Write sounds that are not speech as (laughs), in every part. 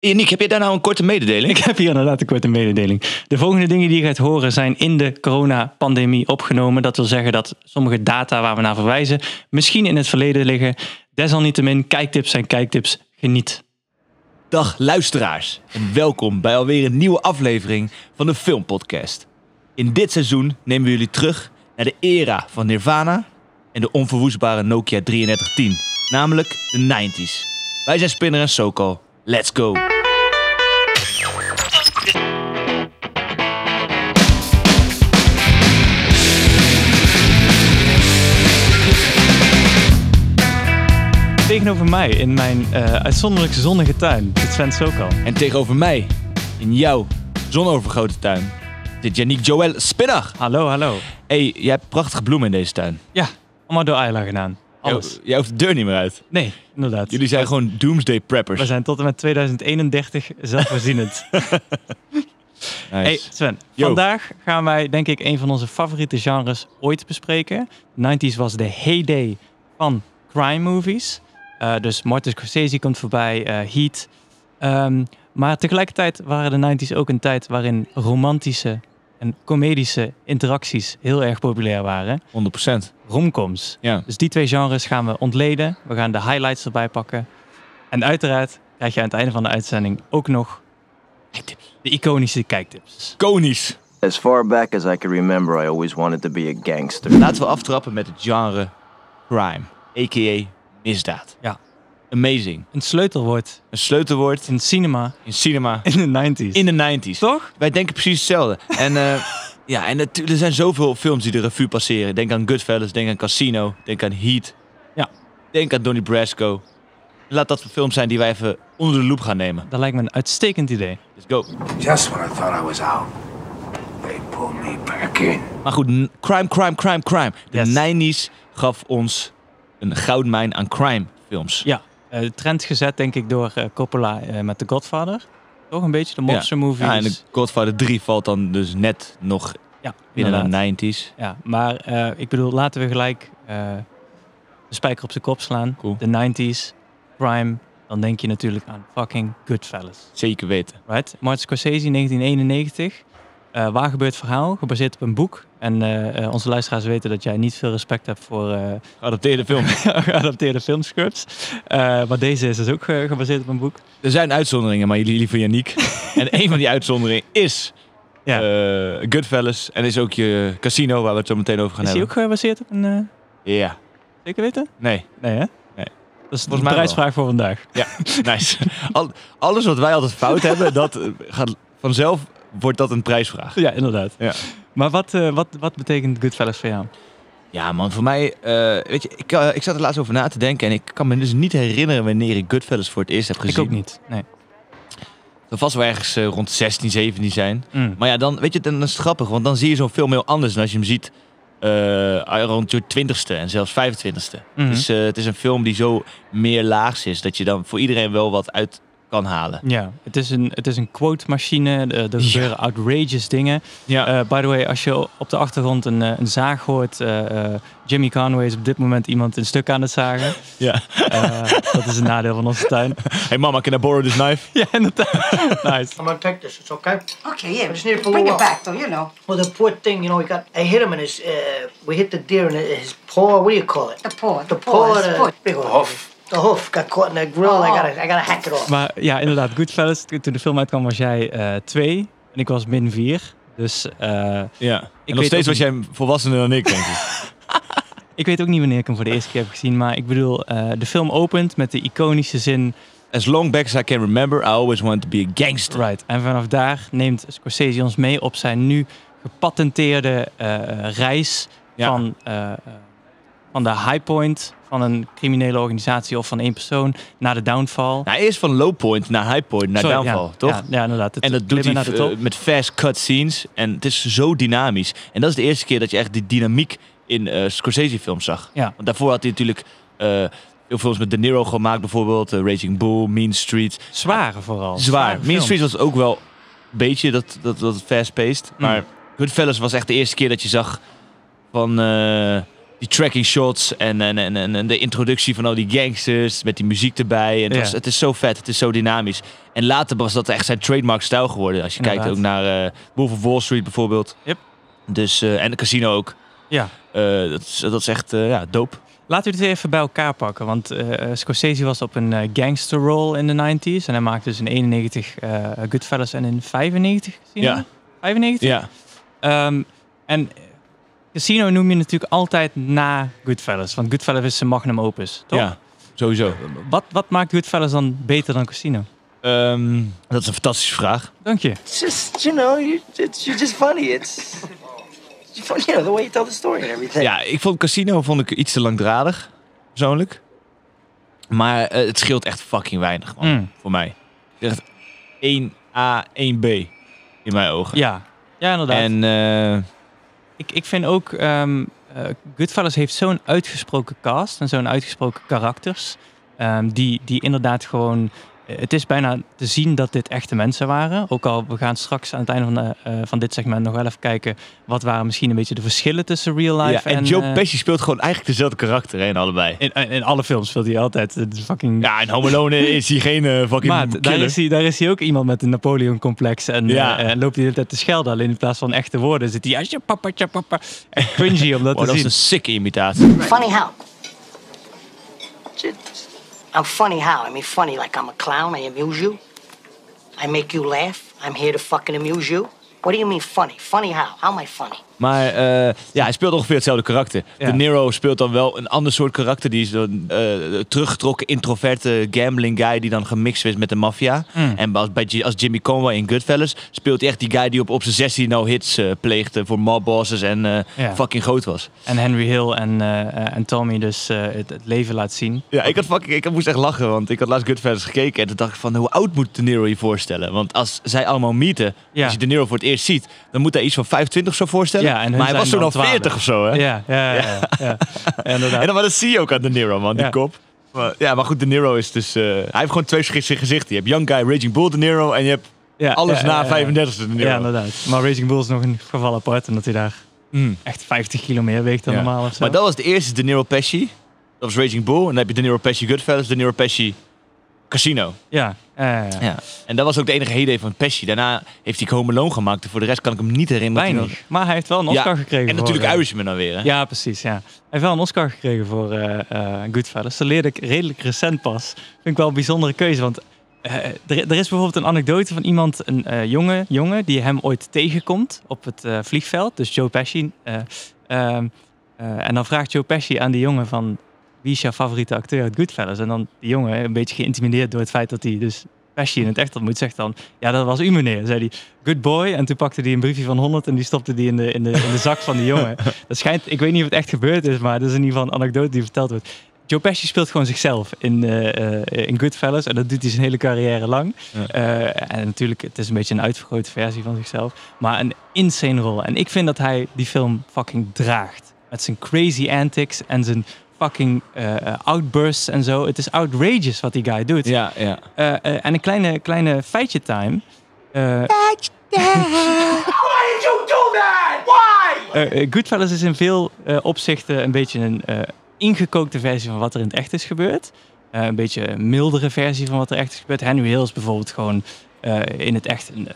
Yannick, heb je daar nou een korte mededeling? (laughs) Ik heb hier inderdaad een korte mededeling. De volgende dingen die je gaat horen zijn in de coronapandemie opgenomen. Dat wil zeggen dat sommige data waar we naar verwijzen misschien in het verleden liggen. Desalniettemin, kijktips zijn kijktips. Geniet. Dag luisteraars en welkom bij alweer een nieuwe aflevering van de Filmpodcast. In dit seizoen nemen we jullie terug naar de era van Nirvana en de onverwoestbare Nokia 3310, namelijk de 90s. Wij zijn Spinner en Sokal. Let's go! Tegenover mij in mijn uh, uitzonderlijk zonnige tuin zit Sven Sokal. En tegenover mij, in jouw zonovergrote tuin, zit Yannick Joël Spinner. Hallo, hallo. hey, jij hebt prachtige bloemen in deze tuin. Ja, allemaal door Ayla gedaan. Alles. Jij, jij hoeft de deur niet meer uit. Nee, inderdaad. Jullie zijn gewoon doomsday preppers. We zijn tot en met 2031 zelfvoorzienend. (laughs) nice. Hey Sven, Yo. vandaag gaan wij denk ik een van onze favoriete genres ooit bespreken. De 90s was de heyday van crime movies. Uh, dus Martin Scorsese komt voorbij, uh, Heat. Um, maar tegelijkertijd waren de 90s ook een tijd waarin romantische en comedische interacties heel erg populair waren. 100%. Romcoms. Ja. Dus die twee genres gaan we ontleden. We gaan de highlights erbij pakken. En uiteraard krijg je aan het einde van de uitzending ook nog de iconische kijktips. Konisch. As far back as I can remember, I always wanted to be a gangster. Laten we aftrappen met het genre crime, a.k.a. misdaad. Ja. Amazing. Een sleutelwoord Een sleutelwoord in cinema in cinema in de 90s. in de 90s. Toch? Wij denken precies hetzelfde. En uh, (laughs) ja, en er zijn zoveel films die de revue passeren. Denk aan Goodfellas, denk aan Casino, denk aan Heat. Ja. Denk aan Donnie Brasco. Laat dat films zijn die wij even onder de loep gaan nemen. Dat lijkt me een uitstekend idee. Let's go. Just when I thought I was out, they pulled me back in. Maar goed, crime, crime, crime, crime. De Yes. 90s gaf ons een goudmijn aan crime films. Ja, uh, trend gezet denk ik door uh, Coppola uh, met The Godfather. Toch een beetje de monster movies. Ja, en de Godfather 3 valt dan dus net nog ja, binnen de 90s. Ja, maar ik bedoel, laten we gelijk de spijker op zijn kop slaan. Cool. De 90s, crime, dan denk je natuurlijk aan fucking Goodfellas. Zeker weten. Right? Martin Scorsese, 1991. Uh, waar gebeurt verhaal, gebaseerd op een boek. En uh, onze luisteraars weten dat jij niet veel respect hebt voor uh, (laughs) geadapteerde films. (laughs) geadapteerde filmscripts. maar deze is dus ook gebaseerd op een boek. Er zijn uitzonderingen, maar jullie liever Yannick. (laughs) en een van die uitzonderingen is ja. Goodfellas. En is ook je Casino, waar we het zo meteen over gaan is hebben. Is die ook gebaseerd op een... Ja. Zeker weten? Nee. Nee hè? Nee. Dat is de prijsvraag voor vandaag. Ja, nice. Al, alles wat wij altijd fout hebben, dat gaat vanzelf wordt dat een prijsvraag. Ja, inderdaad. Ja. Maar wat, uh, wat, wat betekent Goodfellas voor jou? Ja man, voor mij, uh, weet je, ik, uh, ik zat er laatst over na te denken en ik kan me dus niet herinneren wanneer ik Goodfellas voor het eerst heb gezien. Ik ook niet, nee. Dat vast wel ergens uh, rond 16, 17 zijn. Mm. Maar ja, dan, weet je, dan is het grappig, want dan zie je zo'n film heel anders dan als je hem ziet rond je 20ste en zelfs 25ste. Mhm. Mm. Dus het is een film die zo meer laags is, dat je dan voor iedereen wel wat uit kan halen. Ja, het is een, het is een quote machine. Er gebeuren ja. outrageous dingen. Ja. Uh, by the way, als je op de achtergrond een, een zaag hoort, uh, uh, Jimmy Conway is op dit moment iemand een stuk aan het zagen. Ja. dat is een nadeel van onze tuin. Hey mama, can I borrow this knife? (laughs) ja, inderdaad. (laughs) nice. I'm gonna take this. It's okay. Okay, yeah. I just need for Bring it back, though. You know. Well, the poor thing, you know, we got. I hit him in his. Uh, we hit the deer in his paw. What do you call it? The paw. The The paw. paw. The. Big hoof. The hoof got caught in the grill. I Oh. gotta. I gotta hack it off. Maar ja, inderdaad, Goodfellas. Toen de film uitkwam was jij uh, twee en ik was min vier. Dus uh, ja. En nog steeds was jij volwassener dan ik, denk ik. (laughs) ik weet ook niet wanneer ik hem voor de eerste keer heb gezien, maar ik bedoel, uh, de film opent met de iconische zin. As long back as I can remember, I always wanted to be a gangster. Right. En vanaf daar neemt Scorsese ons mee op zijn nu gepatenteerde uh, reis ja. van, uh, van de high point van een criminele organisatie of van één persoon naar de downfall. Nou, eerst van low point naar high point naar Sorry, downfall, ja, toch? Ja, ja inderdaad. Het en dat doet hij uh, met fast cut scenes en het is zo dynamisch. En dat is de eerste keer dat je echt die dynamiek in uh, Scorsese films zag. Ja. Want daarvoor had hij natuurlijk uh, veel films met De Niro gemaakt, bijvoorbeeld Raging Bull, Mean Streets. Zware vooral. Zwaar. Zware mean films. Streets was ook wel een beetje dat, dat, dat fast-paced. Mm. Maar Goodfellas was echt de eerste keer dat je zag van... Uh, die tracking shots en, en, en, en- de introductie van al die gangsters met die muziek erbij. En het, Ja. was, het is zo vet, het is zo dynamisch. En later was dat echt zijn trademark stijl geworden. Als je kijkt ook naar Wolf of Wall Street bijvoorbeeld. Yep. Dus, eh, en de casino ook. Ja. Eh, dat, is, dat is echt ja, dope. Laten we dit even bij elkaar pakken. Want Scorsese was op een gangster role in de 90s. En hij maakte dus in 91 eh Goodfellas en in 95 Casino? Ja. 95? Ja. Ehm, en Casino noem je natuurlijk altijd na Goodfellas. Want Goodfellas is zijn magnum opus, toch? ja, sowieso. Wat, wat maakt Goodfellas dan beter dan Casino? Ehm, dat is een fantastische vraag. Dank je. It's just, you know, you, it's, you're just funny. It's, you know, the way you tell the story and everything. Ja, ik vond Casino vond ik iets te langdradig, persoonlijk. Maar eh, het scheelt echt fucking weinig, man, Mm. voor mij. Echt 1A, 1B in mijn ogen. Ja, ja inderdaad. En eh, Ik, ik vind ook, Goodfellas heeft zo'n uitgesproken cast en zo'n uitgesproken karakters. ehm, die, die inderdaad gewoon... eh, Het is bijna te zien dat dit echte mensen waren. Ook al, we gaan straks aan het einde van, de, eh, van dit segment nog wel even kijken... wat waren misschien een beetje de verschillen tussen real ja, life en, en... Joe eh, Pesci speelt gewoon eigenlijk dezelfde karakter hè, in allebei. in, in alle films speelt hij altijd. Het is fucking... Ja, in Home Alone (laughs) is hij geen eh, fucking Maat, daar killer. is, hij, daar is hij ook iemand met een Napoleon-complex. En, Ja. eh, en loopt hij de hele tijd te schelden. Alleen in plaats van echte woorden zit hij... Ja, papa, ja, papa. Echt cringy om dat Oh, te dat is zien. een sikke imitatie. Funny how? I'm funny how? I mean, funny like I'm a clown. I amuse you. I make you laugh. I'm here to fucking amuse you. What do you mean funny? Funny how? How am I funny? Maar eh, ja, hij speelt ongeveer hetzelfde karakter. Ja. De Nero speelt dan wel een ander soort karakter. Die is een eh, teruggetrokken, introverte gambling guy die dan gemixt is met de maffia. Mm. En als, bij, G- als Jimmy Conway in Goodfellas speelt hij echt die guy die op, op zijn 16 nou hits eh, pleegde voor mob bosses en Ja. fucking groot was. En Henry Hill en, en Tommy dus het, het leven laat zien. Ja, ik, had fucking, ik moest echt lachen, want ik had laatst Goodfellas gekeken en toen dacht ik van hoe oud moet De Niro je voorstellen? Want als zij allemaal meeten, Ja. als je De Niro voor het eerst ziet, dan moet hij iets van 25 zo voorstellen. Ja, en maar hij was toen al 40 12. of zo, hè? Ja, ja, ja. ja, ja. (laughs) Inderdaad. En dan, maar dat zie je ook aan De Niro, man, die kop. Maar, ja, maar goed, De Niro is dus... eh, hij heeft gewoon twee verschillende gezichten. Je hebt Young Guy, Raging Bull De Niro en je hebt Ja, alles ja, na ja, ja. 35 De Niro. Ja, inderdaad. Maar Raging Bull is nog een geval apart. Omdat hij daar Mm. echt 50 kilo meer weegt dan normaal of zo. Maar dat was de eerste De Niro Pesci. Dat was Raging Bull. En dan heb je De Niro Pesci Goodfellas, De Niro Pesci Casino. Ja, ja. En dat was ook de enige heyday van Pesci. Daarna heeft hij Home Alone gemaakt. En voor de rest kan ik hem niet herinneren. hij Weinig. Maar hij heeft wel een Oscar Ja, gekregen. En natuurlijk voor, eh, Irishman dan weer, hè? Ja, precies. Ja. Hij heeft wel een Oscar gekregen voor eh eh, Goodfellas. Dat leerde ik redelijk recent pas. Vind ik wel een bijzondere keuze. Want er, er is bijvoorbeeld een anekdote van iemand, een jonge jongen, die hem ooit tegenkomt op het vliegveld. Dus Joe Pesci. eh, ehm, eh, en dan vraagt Joe Pesci aan die jongen van... Wie is jouw favoriete acteur uit Goodfellas? En dan die jongen, een beetje geïntimideerd door het feit dat hij dus Pesci in het echt ontmoet, zegt dan... Ja, dat was u meneer, zei hij. Good boy. En toen pakte hij een briefje van 100 en die stopte die in de, in de, in de zak van die jongen. (laughs) Dat schijnt, ik weet niet of het echt gebeurd is, maar dat is in ieder geval een anekdote die verteld wordt. Joe Pesci speelt gewoon zichzelf in, eh, in Goodfellas. En dat doet hij zijn hele carrière lang. Ja. Eh, en natuurlijk, het is een beetje een uitvergrote versie van zichzelf. Maar een insane rol. En ik vind dat hij die film fucking draagt. Met zijn crazy antics en zijn fucking eh, outbursts en zo. Het is outrageous wat die guy doet. Ja, ja. Eh, eh, en een kleine, kleine feitje time. Eh, Why did you do that? Why? Goodfellas is in veel eh, opzichten een beetje een eh, ingekookte versie van wat er in het echt is gebeurd. Eh, een beetje een mildere versie van wat er echt is gebeurd. Henry Hill is bijvoorbeeld gewoon eh, in het echt een,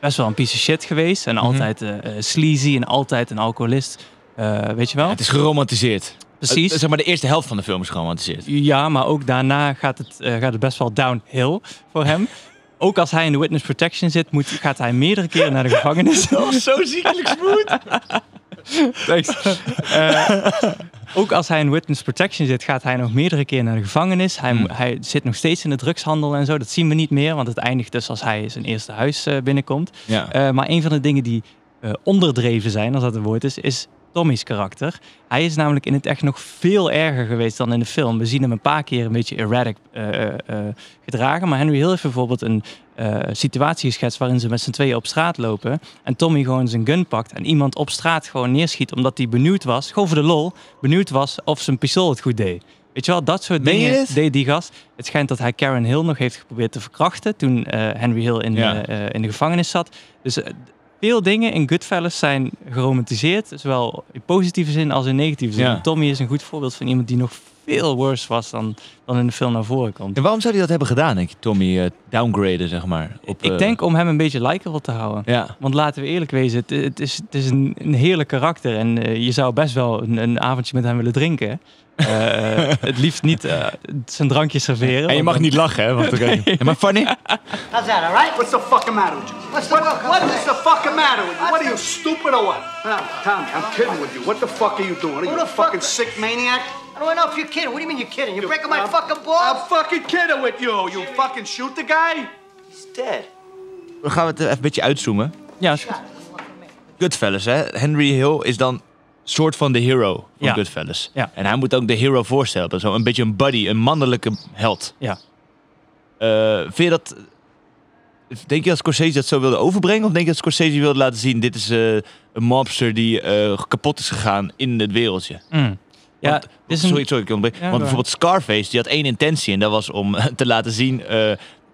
best wel een piece of shit geweest. En Mhm. altijd sleazy en altijd een alcoholist. Eh, weet je wel? Het is geromantiseerd. Precies. Zeg maar de eerste helft van de film is geromantiseerd. Ja, maar ook daarna gaat het, eh, gaat het best wel downhill voor hem. Ook als hij in de witness protection zit, moet, gaat hij meerdere keren naar de gevangenis. (laughs) Dat was zo ziekelijk smooth. Thanks. Eh, ook als hij in witness protection zit, gaat hij nog meerdere keren naar de gevangenis. Hij, Hmm. hij zit nog steeds in de drugshandel en zo. Dat zien we niet meer, want het eindigt dus als hij zijn eerste huis eh, binnenkomt. Ja. Maar een van de dingen die onderdreven zijn, als dat een woord is, is Tommy's karakter. Hij is namelijk in het echt nog veel erger geweest dan in de film. We zien hem een paar keer een beetje erratic eh, eh, eh, gedragen. Maar Henry Hill heeft bijvoorbeeld een eh, situatie geschetst waarin ze met z'n tweeën op straat lopen. En Tommy gewoon zijn gun pakt en iemand op straat gewoon neerschiet omdat hij benieuwd was, gewoon voor de lol, benieuwd was of zijn pistool het goed deed. Weet je wel, dat soort dingen deed die gast. Het schijnt dat hij Karen Hill nog heeft geprobeerd te verkrachten toen Henry Hill in, Ja. in de gevangenis zat. Dus veel dingen in Goodfellas zijn geromantiseerd. Zowel in positieve zin als in negatieve zin. Ja. Tommy is een goed voorbeeld van iemand die nog veel worse was dan, dan in de film naar voren komt. En waarom zou hij dat hebben gedaan, denk je, Tommy? eh, downgraden, zeg maar. Op, Ik eh, denk om hem een beetje likable te houden. Ja. Want laten we eerlijk wezen, het, het is, het is een, een heerlijk karakter. En eh, je zou best wel een, een avondje met hem willen drinken. Eh, het liefst niet eh, zijn drankje serveren. En je mag dan- niet lachen, hè? Want. Ja, (laughs) maar funny? How's that, all right? What's the fucking matter with you? What's the what, is the- fucking matter with you? What are you, stupid or what? No, Tommy, I'm kidding with you. What the fuck are you doing? Are you a fucking fuck- sick maniac? I don't know if you're kidding. What do you mean you're kidding? You're breaking my I'm- fucking I'm balls? fucking kidding with you. You fucking shoot the guy? He's dead. Dan gaan we het even een beetje uitzoomen. Ja, is goed. Goodfellas, hè? Henry Hill is dan soort van de hero van Ja. Goodfellas. Ja. En hij moet ook de hero voorstellen. Zo een beetje een buddy, een mannelijke held. Ja. Eh, vind je dat... Denk je dat Scorsese dat zo wilde overbrengen? Of denk je dat Scorsese wilde laten zien... dit is eh, een mobster die eh, kapot is gegaan in het wereldje? Mm. Ja, Want- dit is een- sorry, sorry, ik. Ja, Want bijvoorbeeld Scarface, die had één intentie. En dat was om (laughs) te laten zien...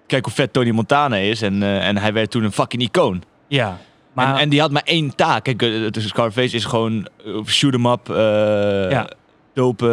kijk hoe vet Tony Montana is. En, en hij werd toen een fucking icoon. Ja. Maar, en, en die had maar één taak. Kijk, eh, het is- Scarface is gewoon eh, shoot 'em up, eh Ja. dope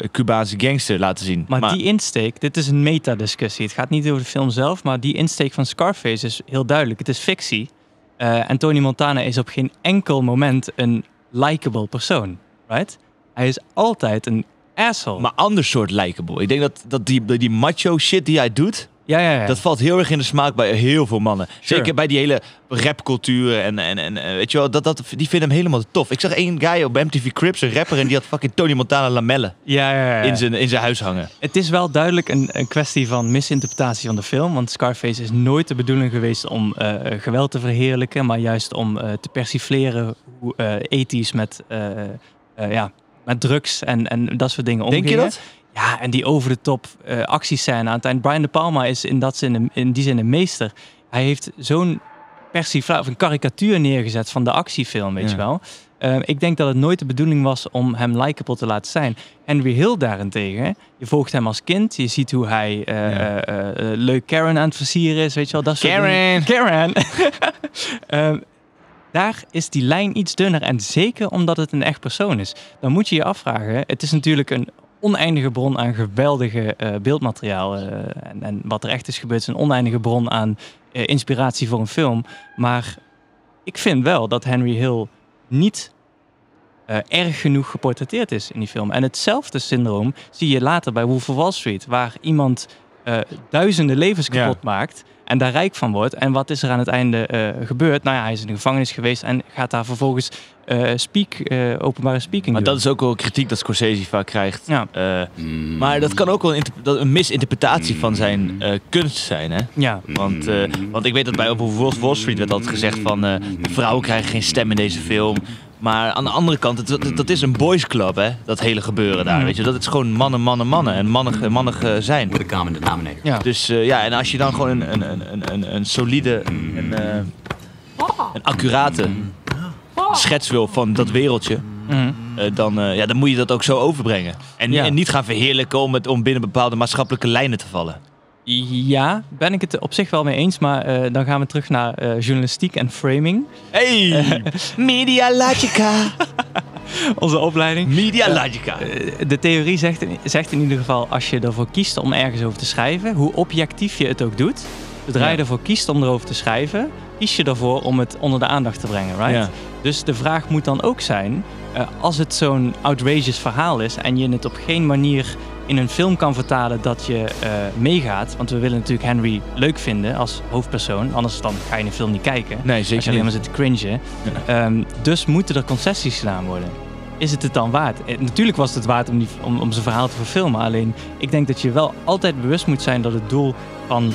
eh, Cubaanse gangster laten zien. maar, die insteek, dit is een metadiscussie. Het gaat niet over de film zelf, maar die insteek van Scarface is heel duidelijk. Het is fictie. En Tony Montana is op geen enkel moment een likable persoon. Right? Hij is altijd een asshole. maar ander soort likable. Ik denk dat, dat die, die macho shit die hij doet, ja, ja, ja. dat valt heel erg in de smaak bij heel veel mannen. Zeker bij die hele rapcultuur en, en, en eh, weet je wel, dat, dat, die vinden hem helemaal tof. Ik zag één guy op MTV Crips, een rapper, en die had fucking Tony Montana lamellen ja, ja, ja, in zijn, in zijn huis hangen. Het is wel duidelijk een, een kwestie van misinterpretatie van de film. Want Scarface is nooit de bedoeling geweest om eh, geweld te verheerlijken, maar juist om eh, te persifleren hoe eh ethisch met, ja, met drugs en, en dat soort dingen Denk je dat? Ja, en die over de top eh actiescène aan het eind. Brian De Palma is in, dat zin, in die zin een meester. Hij heeft zo'n persifla of een karikatuur neergezet van de actiefilm, weet Ja. je wel. Eh, ik denk dat het nooit de bedoeling was om hem likable te laten zijn. Henry Hill daarentegen, je volgt hem als kind. Je ziet hoe hij eh, Ja. eh, leuk Karen aan het versieren is, weet je wel. Dat soort Karen! Karen! (laughs) Ehm, daar is die lijn iets dunner. En zeker omdat het een echt persoon is. Dan moet je je afvragen. Het is natuurlijk een oneindige bron aan geweldige eh, beeldmateriaal. eh, en, en wat er echt is gebeurd is een oneindige bron aan eh, inspiratie voor een film. Maar ik vind wel dat Henry Hill niet erg genoeg geportretteerd is in die film. En hetzelfde syndroom zie je later bij Wolf of Wall Street. Waar iemand duizenden levens Ja. kapot maakt en daar rijk van wordt. En wat is er aan het einde eh, gebeurd? Nou ja, hij is in de gevangenis geweest en gaat daar vervolgens eh, speak, eh, openbare speaking Maar doen. dat is ook wel kritiek dat Scorsese vaak krijgt. Ja. Eh, maar dat kan ook wel een, een misinterpretatie van zijn eh, kunst zijn, hè? Ja, Want, eh, want ik weet dat bij op Wall Wall Street werd altijd gezegd van... eh, de vrouwen krijgen geen stem in deze film. Maar aan de andere kant, het, dat, dat is een boys club, hè? Dat hele gebeuren daar, weet je. Dat is gewoon mannen, mannen, mannen. En mannig, mannig eh, zijn. with a common denominator. ja. Dus eh, ja, en als je dan gewoon een, een, een, een, een, een solide en eh, een accurate schets wil van dat wereldje... Eh, dan, eh, ja, dan moet je dat ook zo overbrengen. En, Ja. en niet gaan verheerlijken om, het, om binnen bepaalde maatschappelijke lijnen te vallen. Ja, ben ik het op zich wel mee eens. Maar eh, dan gaan we terug naar eh, journalistiek en framing. Hey! Media Logica! (laughs) Onze opleiding. Media Logica! Eh, de theorie zegt, zegt in ieder geval, als je ervoor kiest om ergens over te schrijven, hoe objectief je het ook doet, zodra je Ja. ervoor kiest om erover te schrijven, kies je ervoor om het onder de aandacht te brengen, right? Ja. Dus de vraag moet dan ook zijn, eh, als het zo'n outrageous verhaal is en je het op geen manier in een film kan vertalen dat je eh, meegaat, want we willen natuurlijk Henry leuk vinden als hoofdpersoon, anders dan ga je een film niet kijken. Nee, Als je zeker alleen maar zit te cringen. Ehm, dus moeten er concessies gedaan worden. Is het het dan waard? Eh, natuurlijk was het waard om, die, om, om zijn verhaal te verfilmen. Alleen ik denk dat je wel altijd bewust moet zijn dat het doel van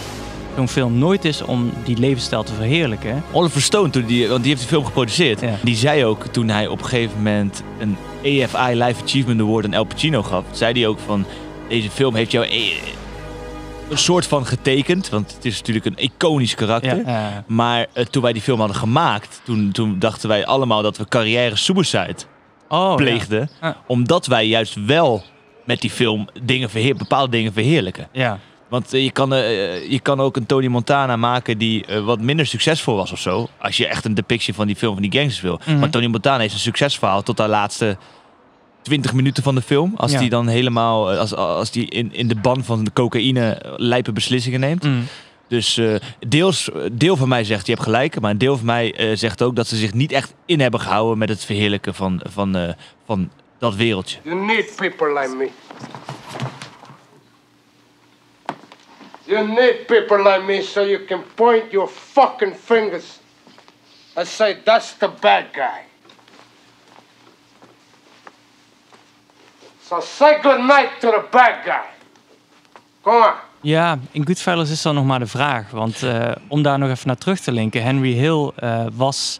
zo'n film nooit is om die levensstijl te verheerlijken. Oliver Stone, toen die, want die heeft de film geproduceerd, Ja. die zei ook toen hij op een gegeven moment een AFI Life Achievement Award aan El Pacino gaf, zei hij ook van deze film heeft jou eh, een soort van getekend, want het is natuurlijk een iconisch karakter. Ja, Maar eh, toen wij die film hadden gemaakt, toen, toen dachten wij allemaal dat we carrière suicide oh, pleegden. Ja. Omdat wij juist wel met die film dingen verheer, bepaalde dingen verheerlijken. Ja. Want eh, je, kan, je kan ook een Tony Montana maken die wat minder succesvol was of zo. Als je echt een depictie van die film van die gangsters wil. Mhm. Maar Tony Montana heeft een succesverhaal tot de laatste 20 minuten van de film. Als Ja. die dan helemaal, eh, als, als die in, in de ban van de cocaïne eh, lijpe beslissingen neemt. Mm. Dus eh, deels, deel van mij zegt, je hebt gelijk. Maar een deel van mij eh, zegt ook dat ze zich niet echt in hebben gehouden met het verheerlijken van, van, eh, van dat wereldje. You need people like me. You need people like me so you can point your fucking fingers and say, that's the bad guy. So say goodnight to the bad guy. Come on. Ja, in Goodfellas is dan nog maar de vraag. Want eh, om daar nog even naar terug te linken. Henry Hill eh, was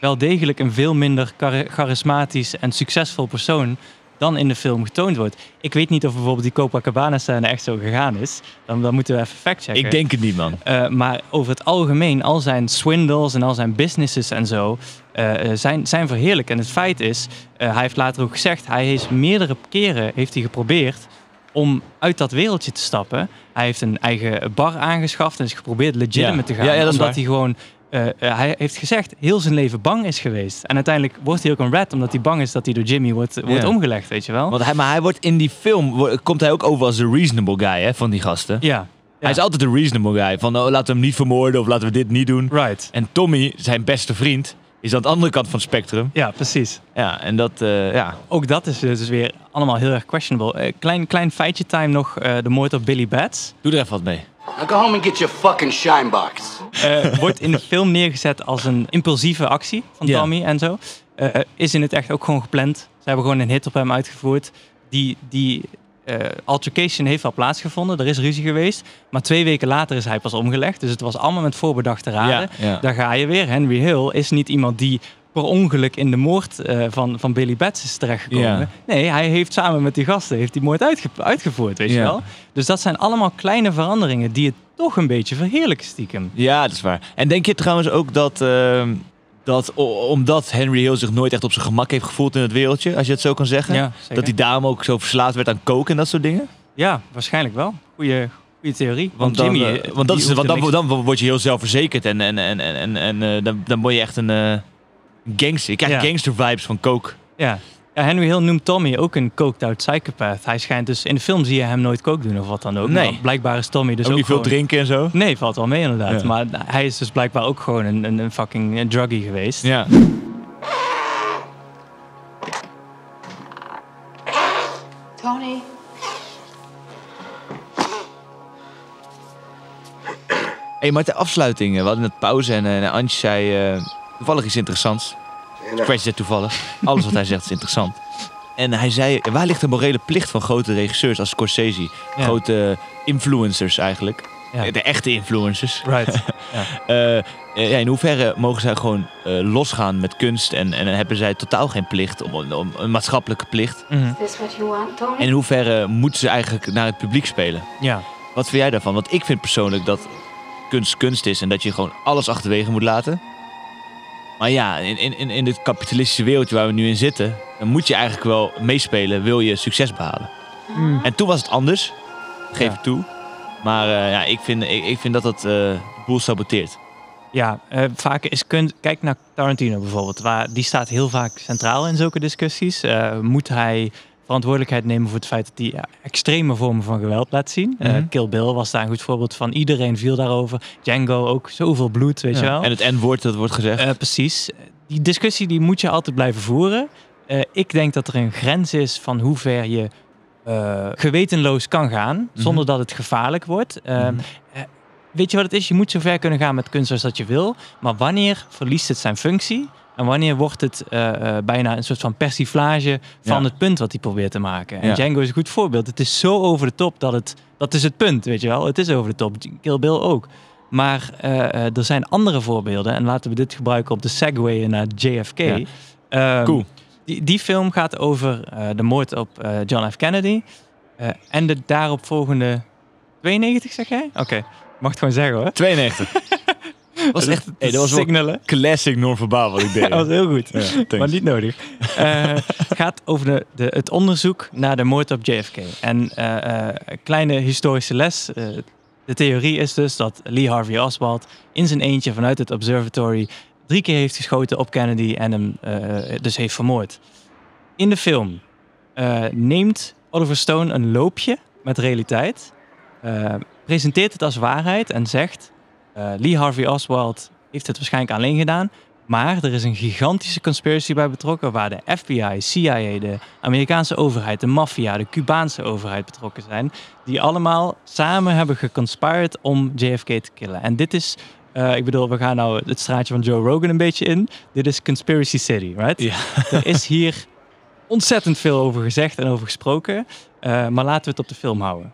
wel degelijk een veel minder chari- charismatisch en succesvol persoon dan in de film getoond wordt. Ik weet niet of bijvoorbeeld die Copacabana-scène echt zo gegaan is. Dan, dan moeten we even factchecken. Ik denk het niet, man. Eh, maar over het algemeen, al zijn swindles en al zijn businesses en zo, eh, eh, zijn, zijn verheerlijk. En het feit is, eh, hij heeft later ook gezegd, hij heeft meerdere keren heeft hij geprobeerd om uit dat wereldje te stappen. Hij heeft een eigen bar aangeschaft en is geprobeerd legitimate Ja. te gaan. Ja, ja, dat omdat waar. hij gewoon, hij heeft gezegd, heel zijn leven bang is geweest. En uiteindelijk wordt hij ook een rat, omdat hij bang is dat hij door Jimmy wordt, wordt omgelegd, weet je wel. Want hij, maar hij wordt in die film, komt hij ook over als de reasonable guy hè, van die gasten. Ja. Hij is altijd de reasonable guy. Van oh, laten we hem niet vermoorden of laten we dit niet doen. Right. En Tommy, zijn beste vriend, is aan de andere kant van het spectrum. Ja, precies. Ja, en dat, eh, ja. Ook dat is dus weer allemaal heel erg questionable. Eh, klein, klein feitje time nog, eh, de moord op Billy Bats. Doe er even wat mee. Now go home and get your fucking shine box. Eh, wordt in de film neergezet als een impulsieve actie van. Tommy en zo. Is in het echt ook gewoon gepland. Ze hebben gewoon een hit op hem uitgevoerd. Die, die eh, altercation heeft wel plaatsgevonden. Er is ruzie geweest. Maar twee weken later is hij pas omgelegd. Dus het was allemaal met voorbedachte raden. Ja, ja. Daar ga je weer. Henry Hill is niet iemand die per ongeluk in de moord eh, van, van Billy Bats is terechtgekomen. Ja. Nee, hij heeft samen met die gasten heeft die moord uitge- uitgevoerd, weet je wel. Dus dat zijn allemaal kleine veranderingen die het toch een beetje verheerlijken stiekem. Ja, dat is waar. En denk je trouwens ook dat, ehm, dat omdat Henry Hill zich nooit echt op zijn gemak heeft gevoeld in het wereldje, als je het zo kan zeggen, Ja, dat hij daarom ook zo verslaafd werd aan koken en dat soort dingen? Ja, waarschijnlijk wel. Goeie, goeie theorie. Want, dan, Jimmy... eh, eh, want dat is, want dan, dan word je heel zelfverzekerd en, en, en, en, en, eh, dan, dan word je echt een eh, gangster. Je krijgt Ja. gangster vibes van coke. Ja. Ja, Henry Hill noemt Tommy ook een coked out psychopath. Hij schijnt dus... In de film zie je hem nooit coke doen of wat dan ook. Nee. Maar blijkbaar is Tommy dus ook ook, niet veel drinken en zo. Nee, valt wel mee inderdaad. Ja. Maar hij is dus blijkbaar ook gewoon een, een, een fucking druggie geweest. Ja. Tony. hey, maar ter afsluiting, eh, we hadden net pauze en eh, Antje zei eh, toevallig iets interessants. Scratch zegt toevallig. Alles wat hij zegt is interessant. En hij zei, waar ligt de morele plicht van grote regisseurs als Scorsese? Ja. Grote influencers eigenlijk. Ja. De echte influencers. Right. (laughs) Eh, ja, in hoeverre mogen zij gewoon eh, losgaan met kunst en, en hebben zij totaal geen plicht, om, om, een maatschappelijke plicht? Mhm. Is this what you want, Tony? En in hoeverre moeten ze eigenlijk naar het publiek spelen? Ja. Wat vind jij daarvan? Want ik vind persoonlijk dat kunst kunst is en dat je gewoon alles achterwege moet laten. Maar ja, in, in, in- dit kapitalistische wereldje waar we nu in zitten, dan moet je eigenlijk wel meespelen, wil je succes behalen. En toen was het anders, geef Ja. ik toe. Maar eh, ja, ik vind, ik, ik vind dat dat eh, de boel saboteert. Ja, eh, vaak is kunst... Kijk naar Tarantino bijvoorbeeld. Waar, die staat heel vaak centraal in zulke discussies. Moet hij verantwoordelijkheid nemen voor het feit dat hij ja, extreme vormen van geweld laat zien? Eh, Mhm. Kill Bill was daar een goed voorbeeld van. Iedereen viel daarover. Django ook. Zoveel bloed, weet je wel. En het N-woord dat wordt gezegd. Eh, precies. Die discussie die moet je altijd blijven voeren. Eh, ik denk dat er een grens is van hoe ver je eh, gewetenloos kan gaan, zonder dat het gevaarlijk wordt. Eh, Mhm. eh, weet je wat het is? Je moet zo ver kunnen gaan met kunst als dat je wil. Maar wanneer verliest het zijn functie? En wanneer wordt het eh, eh, bijna een soort van persiflage van Ja. het punt wat hij probeert te maken? En Ja. Django is een goed voorbeeld. Het is zo over de top dat het... Dat is het punt, weet je wel. Het is over de top. Kill Bill ook. Maar eh, eh, er zijn andere voorbeelden. En laten we dit gebruiken op de segue naar JFK. Ja. Ehm, Cool. Die, die film gaat over eh, de moord op eh, John F. Kennedy. Eh, en de daarop volgende 92, zeg jij? Oké, mag het gewoon zeggen hoor. 92. (laughs) was echt hey, dat was wel signalen. classic non-verbaal wat ik deed. (laughs) Dat was heel goed, Ja, maar niet nodig. Het (laughs) gaat over de, de, het onderzoek naar de moord op JFK. En een kleine historische les. de theorie is dus dat Lee Harvey Oswald in zijn eentje vanuit het observatory drie keer heeft geschoten op Kennedy en hem dus heeft vermoord. In de film neemt Oliver Stone een loopje met realiteit, presenteert het als waarheid en zegt: eh, Lee Harvey Oswald heeft het waarschijnlijk alleen gedaan, maar er is een gigantische conspiracy bij betrokken waar de FBI, CIA, de Amerikaanse overheid, de maffia, de Cubaanse overheid betrokken zijn, die allemaal samen hebben geconspired om JFK te killen. En dit is, eh, ik bedoel, we gaan nou het straatje van Joe Rogan een beetje in. Dit is Conspiracy City, right? Ja. (laughs) Er is hier ontzettend veel over gezegd en over gesproken, eh, maar laten we het op de film houden.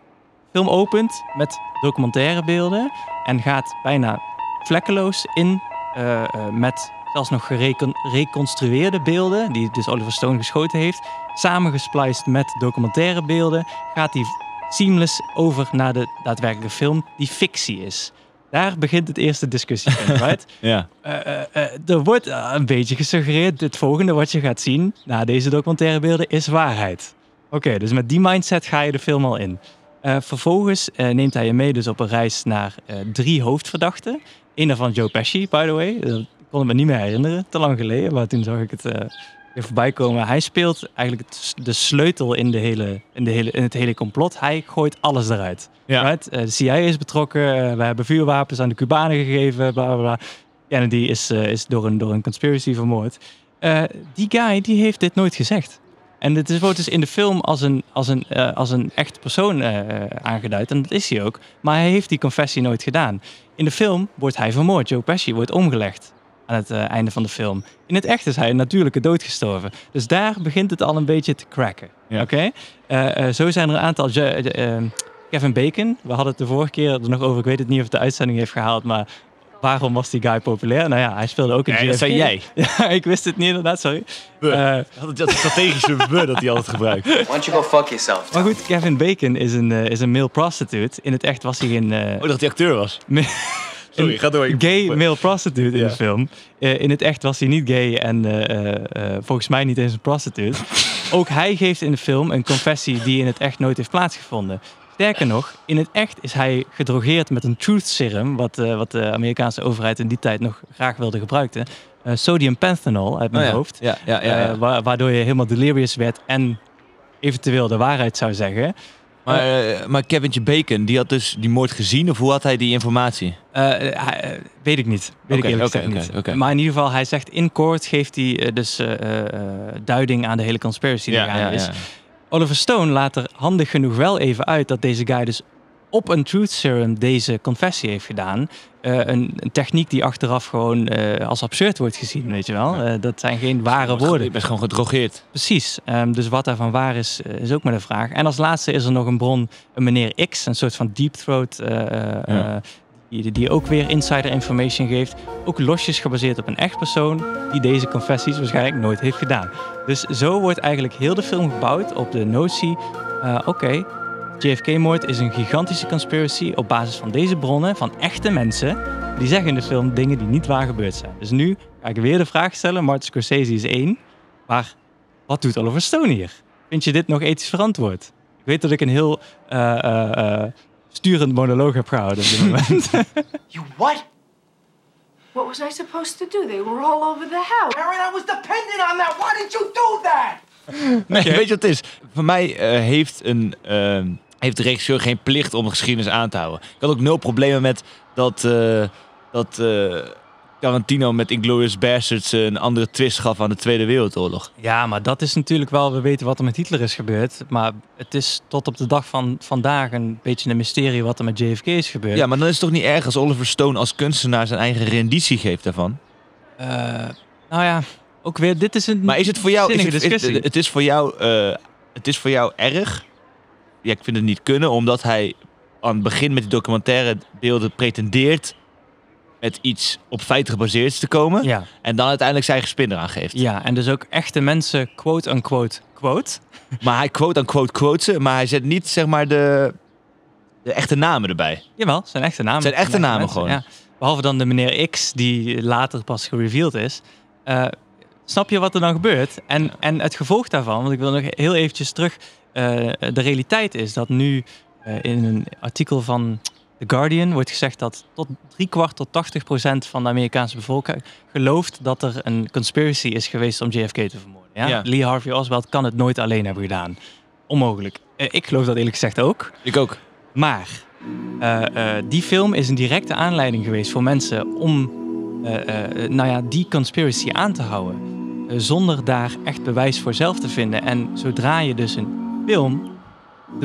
Film opent met documentaire beelden en gaat bijna vlekkeloos in eh, eh, met zelfs nog gerecon- gereconstrueerde beelden, die dus Oliver Stone geschoten heeft, samengespliced met documentaire beelden, gaat die seamless over naar de daadwerkelijke film die fictie is. Daar begint het eerste discussiepunt, (laughs) right? Ja. Eh, er wordt een beetje gesuggereerd, het volgende wat je gaat zien na deze documentaire beelden is waarheid. Oké, dus met die mindset ga je de film al in. Eh, vervolgens eh, neemt hij je mee dus op een reis naar eh, drie hoofdverdachten. Eén daarvan Joe Pesci, by the way. Dat kon ik me niet meer herinneren, te lang geleden. Maar toen zag ik het weer voorbij komen. Hij speelt eigenlijk het de sleutel in, de hele, in, de hele, in het hele complot. Hij gooit alles eruit. Ja. Right? De CIA is betrokken. we hebben vuurwapens aan de Cubanen gegeven. Bla bla bla. Kennedy is, is door, een, door een conspiracy vermoord. Die guy die heeft dit nooit gezegd. En het is- wordt dus in de film als een, als een, eh, als een echt persoon eh, eh, aangeduid. En dat is hij ook. Maar hij heeft die confessie nooit gedaan. In de film wordt hij vermoord. Joe Pesci wordt omgelegd aan het einde van de film. In het echt is hij een natuurlijke dood gestorven. Dus daar begint het al een beetje te cracken. Ja. Oké? Zo zijn er een aantal... Je- eh, eh, Kevin Bacon, we hadden het de vorige keer er nog over. Ik weet het niet of het de uitzending heeft gehaald, maar... Waarom was die guy populair? Nou ja, hij speelde ook in Nee, dat JFK. zei jij. Ja, (laughs) ik wist het niet inderdaad, sorry. We. Eh, Dat dat strategische we dat hij altijd gebruikt. Why don't you go fuck yourself? maar goed, Kevin Bacon is een, eh, is een male prostitute. In het echt was hij een eh, Oh, dat hij acteur was. (laughs) Sorry, ga door. Gay male prostitute in Ja. de film. Eh, in het echt was hij niet gay en eh, eh, eh, volgens mij niet eens een prostitute. (laughs) Ook hij geeft in de film een confessie die in het echt nooit heeft plaatsgevonden. Sterker nog, in het echt is hij gedrogeerd met een truth serum, wat, eh, wat de Amerikaanse overheid in die tijd nog graag wilde gebruiken. Eh, sodium panthenol uit mijn Oh ja. hoofd. Ja, ja, ja. ja. Eh, wa- waardoor je helemaal delirious werd en eventueel de waarheid zou zeggen. maar, eh, maar Bacon, die had dus die moord gezien of hoe had hij die informatie? Weet ik niet. Weet ik eerlijk niet. Maar in ieder geval, hij zegt in court geeft hij dus duiding aan de hele conspiracy die gaande is. Oliver Stone laat er handig genoeg wel even uit dat deze guy dus op een truth serum deze confessie heeft gedaan. Eh, een, een techniek die achteraf gewoon eh, als absurd wordt gezien, weet je wel. Eh, dat zijn geen ware woorden. Je bent gewoon gedrogeerd. Precies. Ehm, dus wat daarvan waar is, is ook maar de vraag. En als laatste is er nog een bron, een meneer X, een soort van deep throat, Ja. Die, ook weer insider information geeft. Ook losjes gebaseerd op een echt persoon die deze confessies waarschijnlijk nooit heeft gedaan. Dus zo wordt eigenlijk heel de film gebouwd op de notie, eh, oké, JFK-moord is een gigantische conspiracy op basis van deze bronnen, van echte mensen. Die zeggen in de film dingen die niet waar gebeurd zijn. Dus nu ga ik weer de vraag stellen, Martin Scorsese is één, maar wat doet Oliver Stone hier? Vind je dit nog ethisch verantwoord? Ik weet dat ik een heel eh, eh, sturend monoloog heb gehouden op dit (laughs) moment. You what? What was I supposed to do? They were all over the house. Aaron, I was dependent on that. Why did you do that? Nee, weet je wat het is? Voor mij eh, heeft, een, eh, heeft de regisseur geen plicht om de geschiedenis aan te houden. Ik had ook nul problemen met dat, eh, dat eh, Tarantino met Inglourious Basterds een andere twist gaf aan de Tweede Wereldoorlog. ja, maar dat is natuurlijk wel, we weten wat er met Hitler is gebeurd. Maar het is tot op de dag van vandaag een beetje een mysterie wat er met JFK is gebeurd. Ja, maar dan is het toch niet erg als Oliver Stone als kunstenaar zijn eigen renditie geeft daarvan? Eh, nou ja, ook weer, dit is een Maar is het voor jou... Is het, is- het, is voor jou eh, het is voor jou erg. Ja, ik vind het niet kunnen, omdat hij aan het begin met die documentaire beelden pretendeert met iets op feiten gebaseerd te komen. ja, En dan uiteindelijk zijn eigen spin eraan geeft. ja, en dus ook echte mensen, quote-unquote, quote. (laughs) Maar hij quote aan quote ze, maar hij zet niet zeg maar de, de echte namen erbij. Jawel, zijn echte namen. Zijn echte namen mensen, gewoon. Ja. behalve dan de meneer X, die later pas gereveeld is. eh, snap je wat er dan gebeurt? En, en het gevolg daarvan, want ik wil nog heel eventjes terug. eh, de realiteit is dat nu eh, in een artikel van The Guardian wordt gezegd dat tot drie kwart tot 80 procent van de Amerikaanse bevolking gelooft dat er een conspiracy is geweest om JFK te vermoorden. Ja? Ja. Lee Harvey Oswald kan het nooit alleen hebben gedaan. Onmogelijk. Eh, ik geloof dat eerlijk gezegd ook. Ik ook. Maar eh, eh, die film is een directe aanleiding geweest voor mensen om nou ja, die conspiracy aan te houden. Zonder daar echt bewijs voor zelf te vinden. En zodra je dus een film,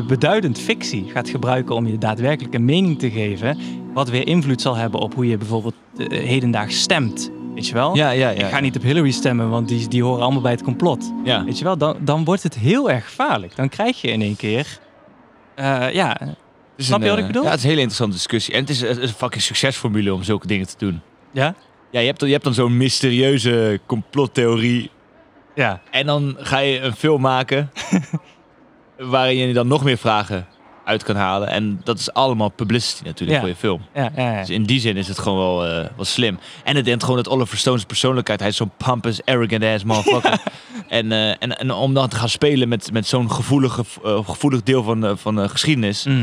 beduidend fictie, gaat gebruiken om je daadwerkelijk een mening te geven, wat weer invloed zal hebben op hoe je bijvoorbeeld eh, hedendaags stemt. Weet je wel? Ja, ja, ja. Ik ga niet op Hillary stemmen, want die, die horen allemaal bij het complot. Ja. Weet je wel, dan, dan wordt het heel erg gevaarlijk. Dan krijg je in één keer. eh, ja, is Snap je wat ik eh, bedoel? Ja, het is een hele interessante discussie. En het is, het is een fucking succesformule om zulke dingen te doen. ja, Ja, je hebt, dan- je hebt dan zo'n mysterieuze complottheorie. ja, En dan ga je een film maken (laughs) waarin je dan nog meer vragen uit kan halen. En dat is allemaal publicity natuurlijk Ja. voor je film. ja, ja, ja. Dus in die zin is het gewoon wel, eh, wel slim. En het denkt gewoon dat Oliver Stone's persoonlijkheid, hij is zo'n pompous, arrogant ass motherfucker. (laughs) en, eh, en, en om dan te gaan spelen met, met zo'n gevoelige, eh, gevoelig deel van, van de geschiedenis, Mhm.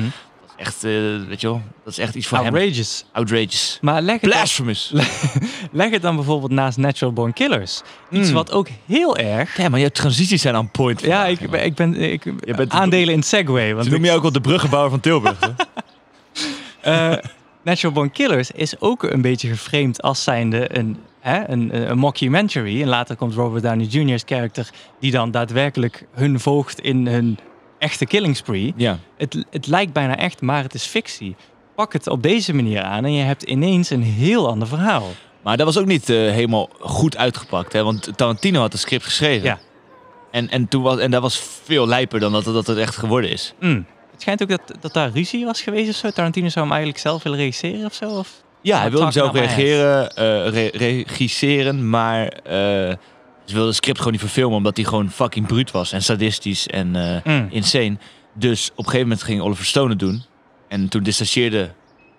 Echt, eh, weet je wel, dat is echt iets voor hem. Outrageous. Outrageous. Maar leg het, dan, Blasphemous. (laughs) leg het dan bijvoorbeeld naast Natural Born Killers. Iets Mm. wat ook heel erg. Ja, maar je transities zijn on point. Ja, ik, ben- ik ben ik, Je bent- aandelen in Segway. Want ik- je ook wel de bruggenbouwer van Tilburg. (laughs) (laughs) eh, Natural Born Killers is ook een beetje geframed als zijnde een, hè, een, een mockumentary. En later komt Robert Downey Jr.'s karakter die dan daadwerkelijk hun volgt in hun echte killing spree. ja. Het, het lijkt bijna echt, maar het is fictie. Pak het op deze manier aan en je hebt ineens een heel ander verhaal. Maar dat was ook niet eh, helemaal goed uitgepakt. Hè? Want Tarantino had het script geschreven. Ja. En, en, toen was, en dat was veel lijper dan dat, dat het echt geworden is. Mm. Het schijnt ook dat, dat daar ruzie was geweest of zo. Tarantino zou hem eigenlijk zelf willen regisseren of zo. Of? Ja, hij wilde hem zelf reageren, re- regisseren, maar eh, ze wilden het script gewoon niet verfilmen omdat hij gewoon fucking bruut was en sadistisch en eh, Mm. insane. Dus op een gegeven moment ging Oliver Stone het doen en toen distancieerde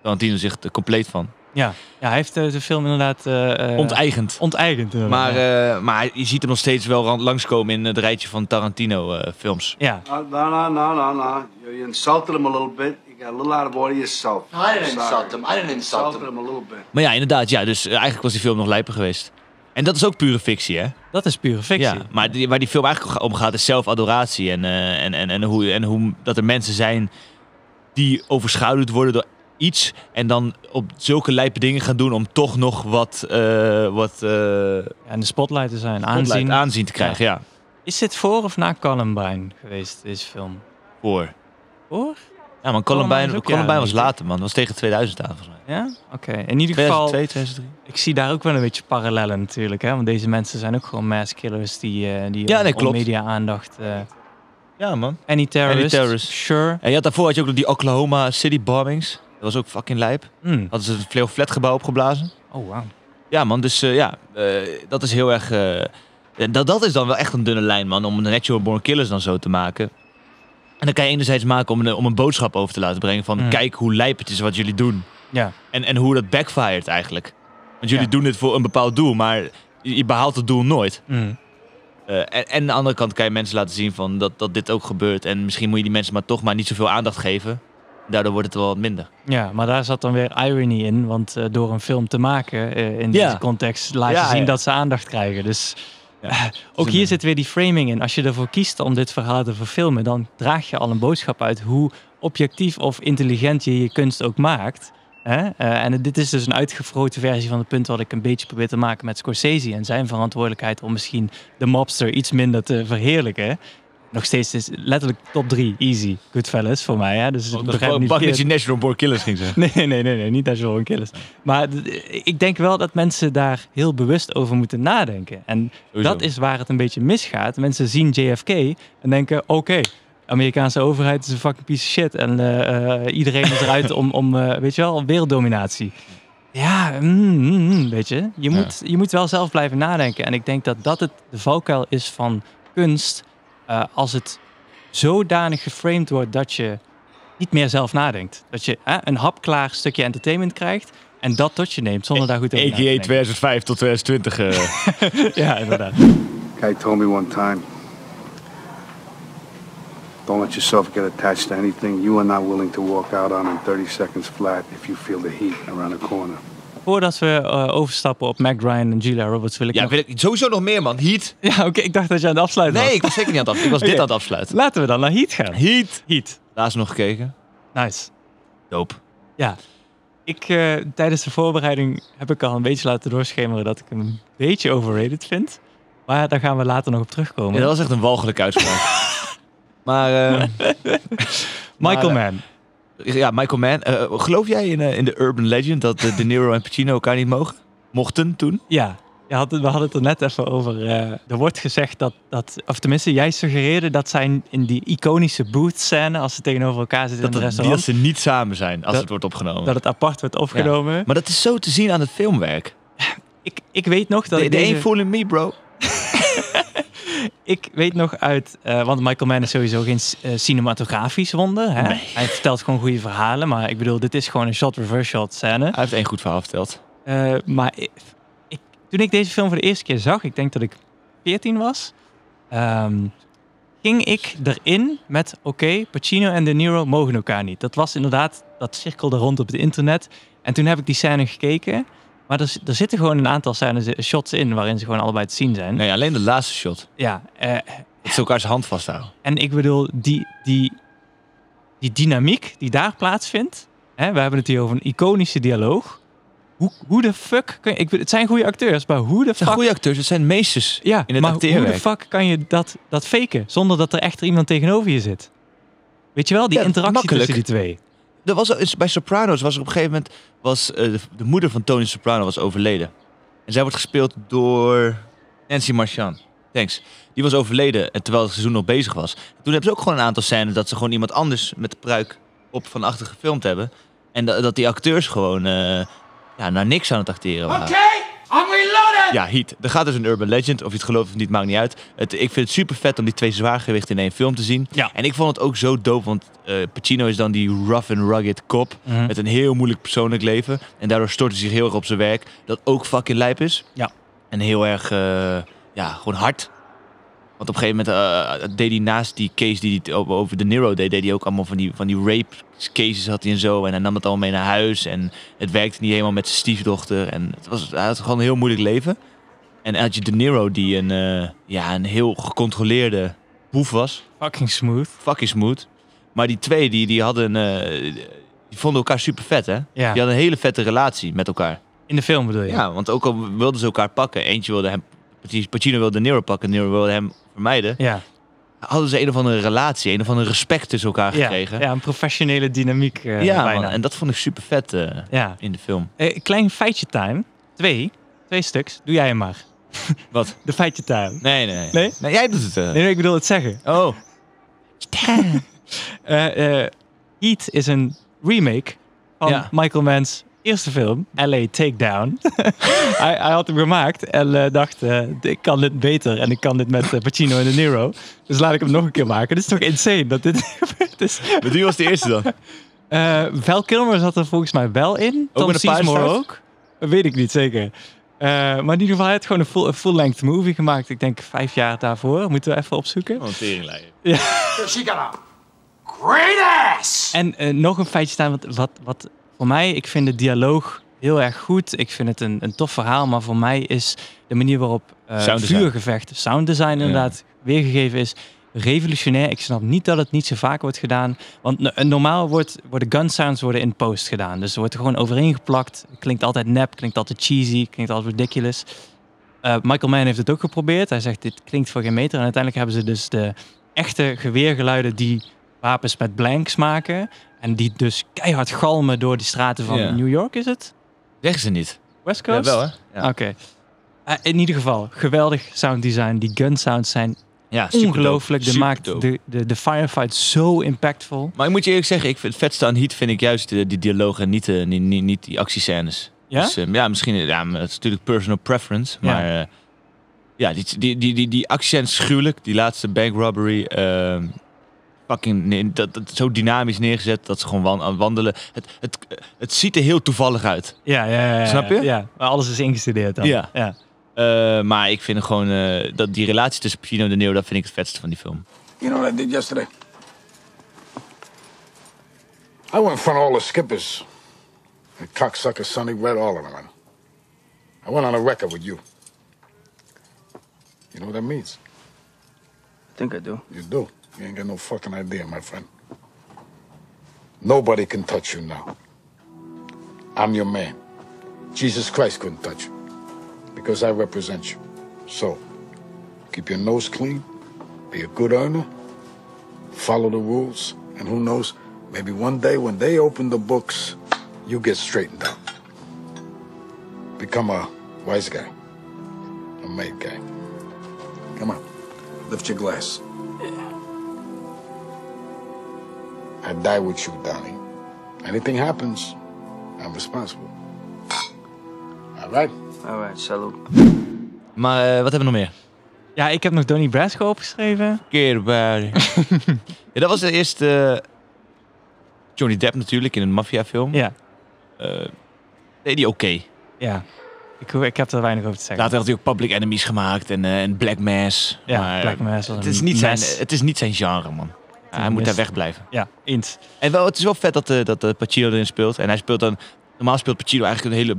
Tarantino zich er compleet van. Ja. ja, hij heeft eh, de film inderdaad eh, eh, Onteigend. onteigend. inderdaad, Maar, ja. eh, maar je ziet hem nog steeds wel langskomen in het rijtje van Tarantino eh, films. ja. No, no, no, no, no. You, insulted him a little bit. You got a little out of order yourself. No, I didn't Sorry. insult him. I didn't insult Insulted him. him a little bit. Maar ja, inderdaad, ja, dus eigenlijk was die film nog lijper geweest. En dat is ook pure fictie, hè? dat is pure fictie. Ja, maar die, waar die film eigenlijk om gaat is zelfadoratie. En, eh, en, en, en, hoe, en hoe dat er mensen zijn die overschaduwd worden door iets. En dan op zulke lijpe dingen gaan doen om toch nog wat, eh wat eh, Ja, en de spotlight te zijn. aanzien. Aanzien. aanzien te krijgen. Ja. Is dit voor of na Columbine geweest, deze film? voor. Voor? Ja, man, Columbine Columbine, ook Columbine jaren was 90. later, man. Dat was tegen 2000 aan, volgens mij. Ja? Oké. In ieder geval, 2002, 2003. ik zie daar ook wel een beetje parallellen natuurlijk. Hè? Want deze mensen zijn ook gewoon mass killers die, eh die Ja, nee, klopt. media aandacht... eh Ja, man. any terrorist, terrorist. sure. En je had daarvoor had je ook nog die Oklahoma City bombings. Dat was ook fucking lijp. Hmm. Hadden ze het veel flatgebouw opgeblazen. Oh, wow. Ja, man. Dus eh, ja, dat is heel erg. dat, dat is dan wel echt een dunne lijn, man. Om de Natural Born Killers dan zo te maken. En dan kan je enerzijds maken om een, om een boodschap over te laten brengen. Van Mm. kijk hoe lijp het is wat jullie doen. Ja. En, en hoe dat backfired eigenlijk. Want jullie Ja. doen dit voor een bepaald doel, maar je, behaalt het doel nooit. Hmm. Eh, en, en aan de andere kant kan je mensen laten zien van dat, dat dit ook gebeurt. En misschien moet je die mensen maar toch maar niet zoveel aandacht geven. Daardoor wordt het wel wat minder. Ja, maar daar zat dan weer irony in. Want eh, door een film te maken eh, in Ja. deze context laat Ja, je zien dat ze aandacht krijgen. Dus Ja. eh, ook hier zit weer die framing in. Als je ervoor kiest om dit verhaal te verfilmen, dan draag je al een boodschap uit hoe objectief of intelligent je je kunst ook maakt. Hè? Eh, en dit is dus een uitgevroten versie van het punt wat ik een beetje probeer te maken met Scorsese en zijn verantwoordelijkheid om misschien de mobster iets minder te verheerlijken. Nog steeds is letterlijk top 3, easy, Goodfellas voor mij. Hè? Dus Ik begrijp niet dat je National Born Killers ging zeggen. (laughs) Nee, nee, nee, nee, niet Natural Killers. Maar ik denk wel dat mensen daar heel bewust over moeten nadenken. En Sowieso. dat is waar het een beetje misgaat. Mensen zien JFK en denken, oké, Amerikaanse overheid is een fucking piece of shit. En eh, eh, iedereen is eruit (laughs) om, om eh, weet je wel, werelddominatie. Ja, mm, mm, mm, weet je. Je moet, je moet wel zelf blijven nadenken. En ik denk dat dat het de valkuil is van kunst. Eh, als het zodanig geframed wordt dat je niet meer zelf nadenkt. Dat je eh, een hapklaar stukje entertainment krijgt. en dat tot je neemt zonder daar goed over na te A.k.a. denken. 2005 tot 2020. eh. (laughs) Ja, inderdaad. Guy told me one time, don't let yourself get attached to anything you are not willing to walk out on in 30 seconds flat if you feel the heat around the corner. Voordat we eh, overstappen op Mac Ryan en Julia Roberts wil ik ja, nog... wil ik sowieso nog meer, man. Heat. (laughs) Ja, oké, ik dacht dat je aan het afsluiten Nee, was. ik was zeker niet aan het af. Ik was (laughs) dit aan het afsluiten. Laten we dan naar Heat gaan. Heat. Heat. Laatst nog gekeken. Nice. Dope. Ja. Ik, eh, tijdens de voorbereiding heb ik al een beetje laten doorschemeren dat ik hem een beetje overrated vind. Maar daar gaan we later nog op terugkomen. Ja, dat was echt een walgelijke uitspraak. (laughs) maar, eh, Michael maar, Mann. Ja, Michael Mann. eh, geloof jij in, eh, in de urban legend dat De Niro en Pacino elkaar niet mogen? Mochten toen? Ja, je had het, we hadden het er net even over. eh, er wordt gezegd dat, dat, of tenminste, jij suggereerde dat zij in die iconische booth-scène, als ze tegenover elkaar zitten Dat, in het die, dat restaurant, ze niet samen zijn als Dat- het wordt opgenomen. dat het apart wordt opgenomen. Maar dat is zo te zien aan het filmwerk. Ik, ik weet nog dat De, de deze, me, bro. Ik weet nog uit, eh, want Michael Mann is sowieso geen eh, cinematografisch wonder. Hè? Nee. Hij vertelt gewoon goede verhalen, maar ik bedoel, dit is gewoon een shot-reverse shot scène. Hij heeft één goed verhaal verteld. Eh, maar ik, ik- toen ik deze film voor de eerste keer zag, ik denk dat ik 14 was, ehm, ging ik erin met: oké, Pacino en De Niro mogen elkaar niet. Dat was inderdaad, dat cirkelde rond op het internet. En toen heb ik die scène gekeken. Maar er, er zitten gewoon een aantal scènes, eh, shots in waarin ze gewoon allebei te zien zijn. Nee, alleen de laatste shot. Ja, eh, Dat ze elkaars hand vasthouden. en ik bedoel, die, die, die dynamiek die daar plaatsvindt. Hè, we hebben het hier over een iconische dialoog. Hoe, hoe de fuck kun je, ik, het zijn goede acteurs, maar hoe de Het zijn fuck... goede acteurs, het zijn meesters ja, in het maar hoe de fuck kan je dat, dat faken zonder dat er echt iemand tegenover je zit? Weet je wel, die Ja, interactie makkelijk. tussen die twee. Er was, bij Sopranos was er op een gegeven moment... Was, eh, de, de moeder van Tony Soprano was overleden. En zij wordt gespeeld door Nancy Marchand. Thanks. Die was overleden en terwijl het seizoen nog bezig was. Toen hebben ze ook gewoon een aantal scènes... dat ze gewoon iemand anders met de pruik op van achter gefilmd hebben. En dat, dat die acteurs gewoon eh, ja, naar niks aan het acteren waren. I'm reloaded! Ja, Heat. Er gaat dus een urban legend. Of je het gelooft of niet, maakt niet uit. Het, ik vind het super vet om die twee zwaargewichten in één film te zien. Ja. En ik vond het ook zo dope, want eh, Pacino is dan die rough and rugged cop. Mhm. Met een heel moeilijk persoonlijk leven. En daardoor stort hij zich heel erg op zijn werk. Dat ook fucking lijp is. Ja. En heel erg, eh, ja, gewoon hard. Want op een gegeven moment eh, deed hij naast die case die hij over- de Nero deed, deed hij ook allemaal van die, van die rape cases had hij en zo. En hij nam het allemaal mee naar huis. En het werkte niet helemaal met zijn stiefdochter. En het was, hij had gewoon een heel moeilijk leven. En had je De Niro die een, eh, ja, een heel gecontroleerde boef was. Fucking smooth. Fucking smooth. Maar die twee, die, die hadden, eh, die vonden elkaar super vet, hè? Ja. Die hadden een hele vette relatie met elkaar. In de film bedoel je? Ja, want ook al wilden ze elkaar pakken. Eentje wilde hem, Pacino wilde De Niro pakken, De Niro wilde hem vermijden. Ja, Hadden ze een of andere relatie, een of andere respect tussen elkaar gekregen. ja een professionele dynamiek eh, Ja, bijna. man, en dat vond ik super vet eh, ja. in de film. Eh, klein feitje time. Twee. Twee stuks. Doe jij hem maar. (laughs) Wat? De feitje time. Nee, nee. Nee? jij doet het. eh. Nee, nee, ik bedoel het zeggen. Oh. (laughs) Heat is een remake van Ja. Michael Mann's eerste film, LA Takedown. (laughs) hij, hij had hem gemaakt en eh, dacht, eh, ik kan dit beter en ik kan dit met eh, Pacino en De Niro. Dus laat ik hem nog een keer maken. Dit is toch insane dat dit (laughs) gebeurd is. Maar wie was de eerste dan? Eh Val Kilmer zat er volgens mij wel in. Ook Tom een Sizemore ook. Dat weet ik niet zeker. Eh, maar in ieder geval, hij heeft gewoon een full- een full-length movie gemaakt. Ik denk vijf jaar daarvoor. Moeten we even opzoeken. Oh, teringlijn. She got a great ass! En nog een feitje staan, wat, wat, wat voor mij, ik vind de dialoog heel erg goed. Ik vind het een, een tof verhaal, maar voor mij is de manier waarop eh Sound design. vuurgevechten, sound design inderdaad, weergegeven is, revolutionair. Ik snap niet dat het niet zo vaak wordt gedaan. Want no- normaal wordt, worden gun sounds worden in post gedaan. Dus er wordt er gewoon overheen geplakt. Klinkt altijd nep, klinkt altijd cheesy, klinkt altijd ridiculous. Eh, Michael Mann heeft het ook geprobeerd. Hij zegt, dit klinkt voor geen meter. En uiteindelijk hebben ze dus de echte geweergeluiden die wapens met blanks maken. En die dus keihard galmen door die straten van Ja. New York, is het? Zeggen ze niet. West Ja, Coast? wel hè? Ja, Oké. Eh, in ieder geval, geweldig sound design. Die gun sounds zijn ja super ongelooflijk. Dat Super maakt dope. de, de, de firefight zo impactful. Maar ik moet je eerlijk zeggen, ik vind het vetste aan Heat vind ik juist die, die dialogen en niet, de, niet, niet, niet die actiescènes. Ja? Dus, eh, ja, misschien, ja, maar het is natuurlijk personal preference. Ja. Maar eh, ja, die, die, die, die, die actiescènes is gruwelijk. Die laatste bank robbery. ehm, fucking nee, dat, dat, zo dynamisch neergezet dat ze gewoon aan wandelen. Het, het, het ziet er heel toevallig uit. Ja, ja, ja, ja. Snap je? Ja, maar alles is ingestudeerd dan. Ja. ja. Eh, maar ik vind gewoon eh, dat die relatie tussen Pacino en De Niro, dat vind ik het vetste van die film. You know what I did yesterday? I went in front of all the skippers. And cocksucker Sonny Red, all of them. I went on a record with you. You know what that means? I think I do. You do. You ain't got no fucking idea, my friend. Nobody can touch you now. I'm your man. Jesus Christ couldn't touch you. Because I represent you. So, keep your nose clean, be a good earner, follow the rules, and who knows, maybe one day when they open the books, you get straightened out. Become a wise guy, a made guy. Come on, lift your glass. I die with you, Donnie. Anything happens, I'm responsible. All right? All right, salute. Maar eh, wat hebben we nog meer? Ja, ik heb nog Donnie Brasco opgeschreven. Keerbij. (laughs) ja, dat was de eerste... eh, Johnny Depp natuurlijk in een maffiafilm. Ja, Eh, deed die oké. ja. Ik, ik heb er weinig over te zeggen. Later had hij ook Public Enemies gemaakt en, eh, en Black Mass. Ja, maar, Black Mass was Het is, niet zijn, het is niet zijn genre, man. Ja, hij moet daar wegblijven. Ja, eens. En wel, het is wel vet dat, eh dat eh, Pacino erin speelt. En hij speelt dan... Normaal speelt Pacino eigenlijk een hele...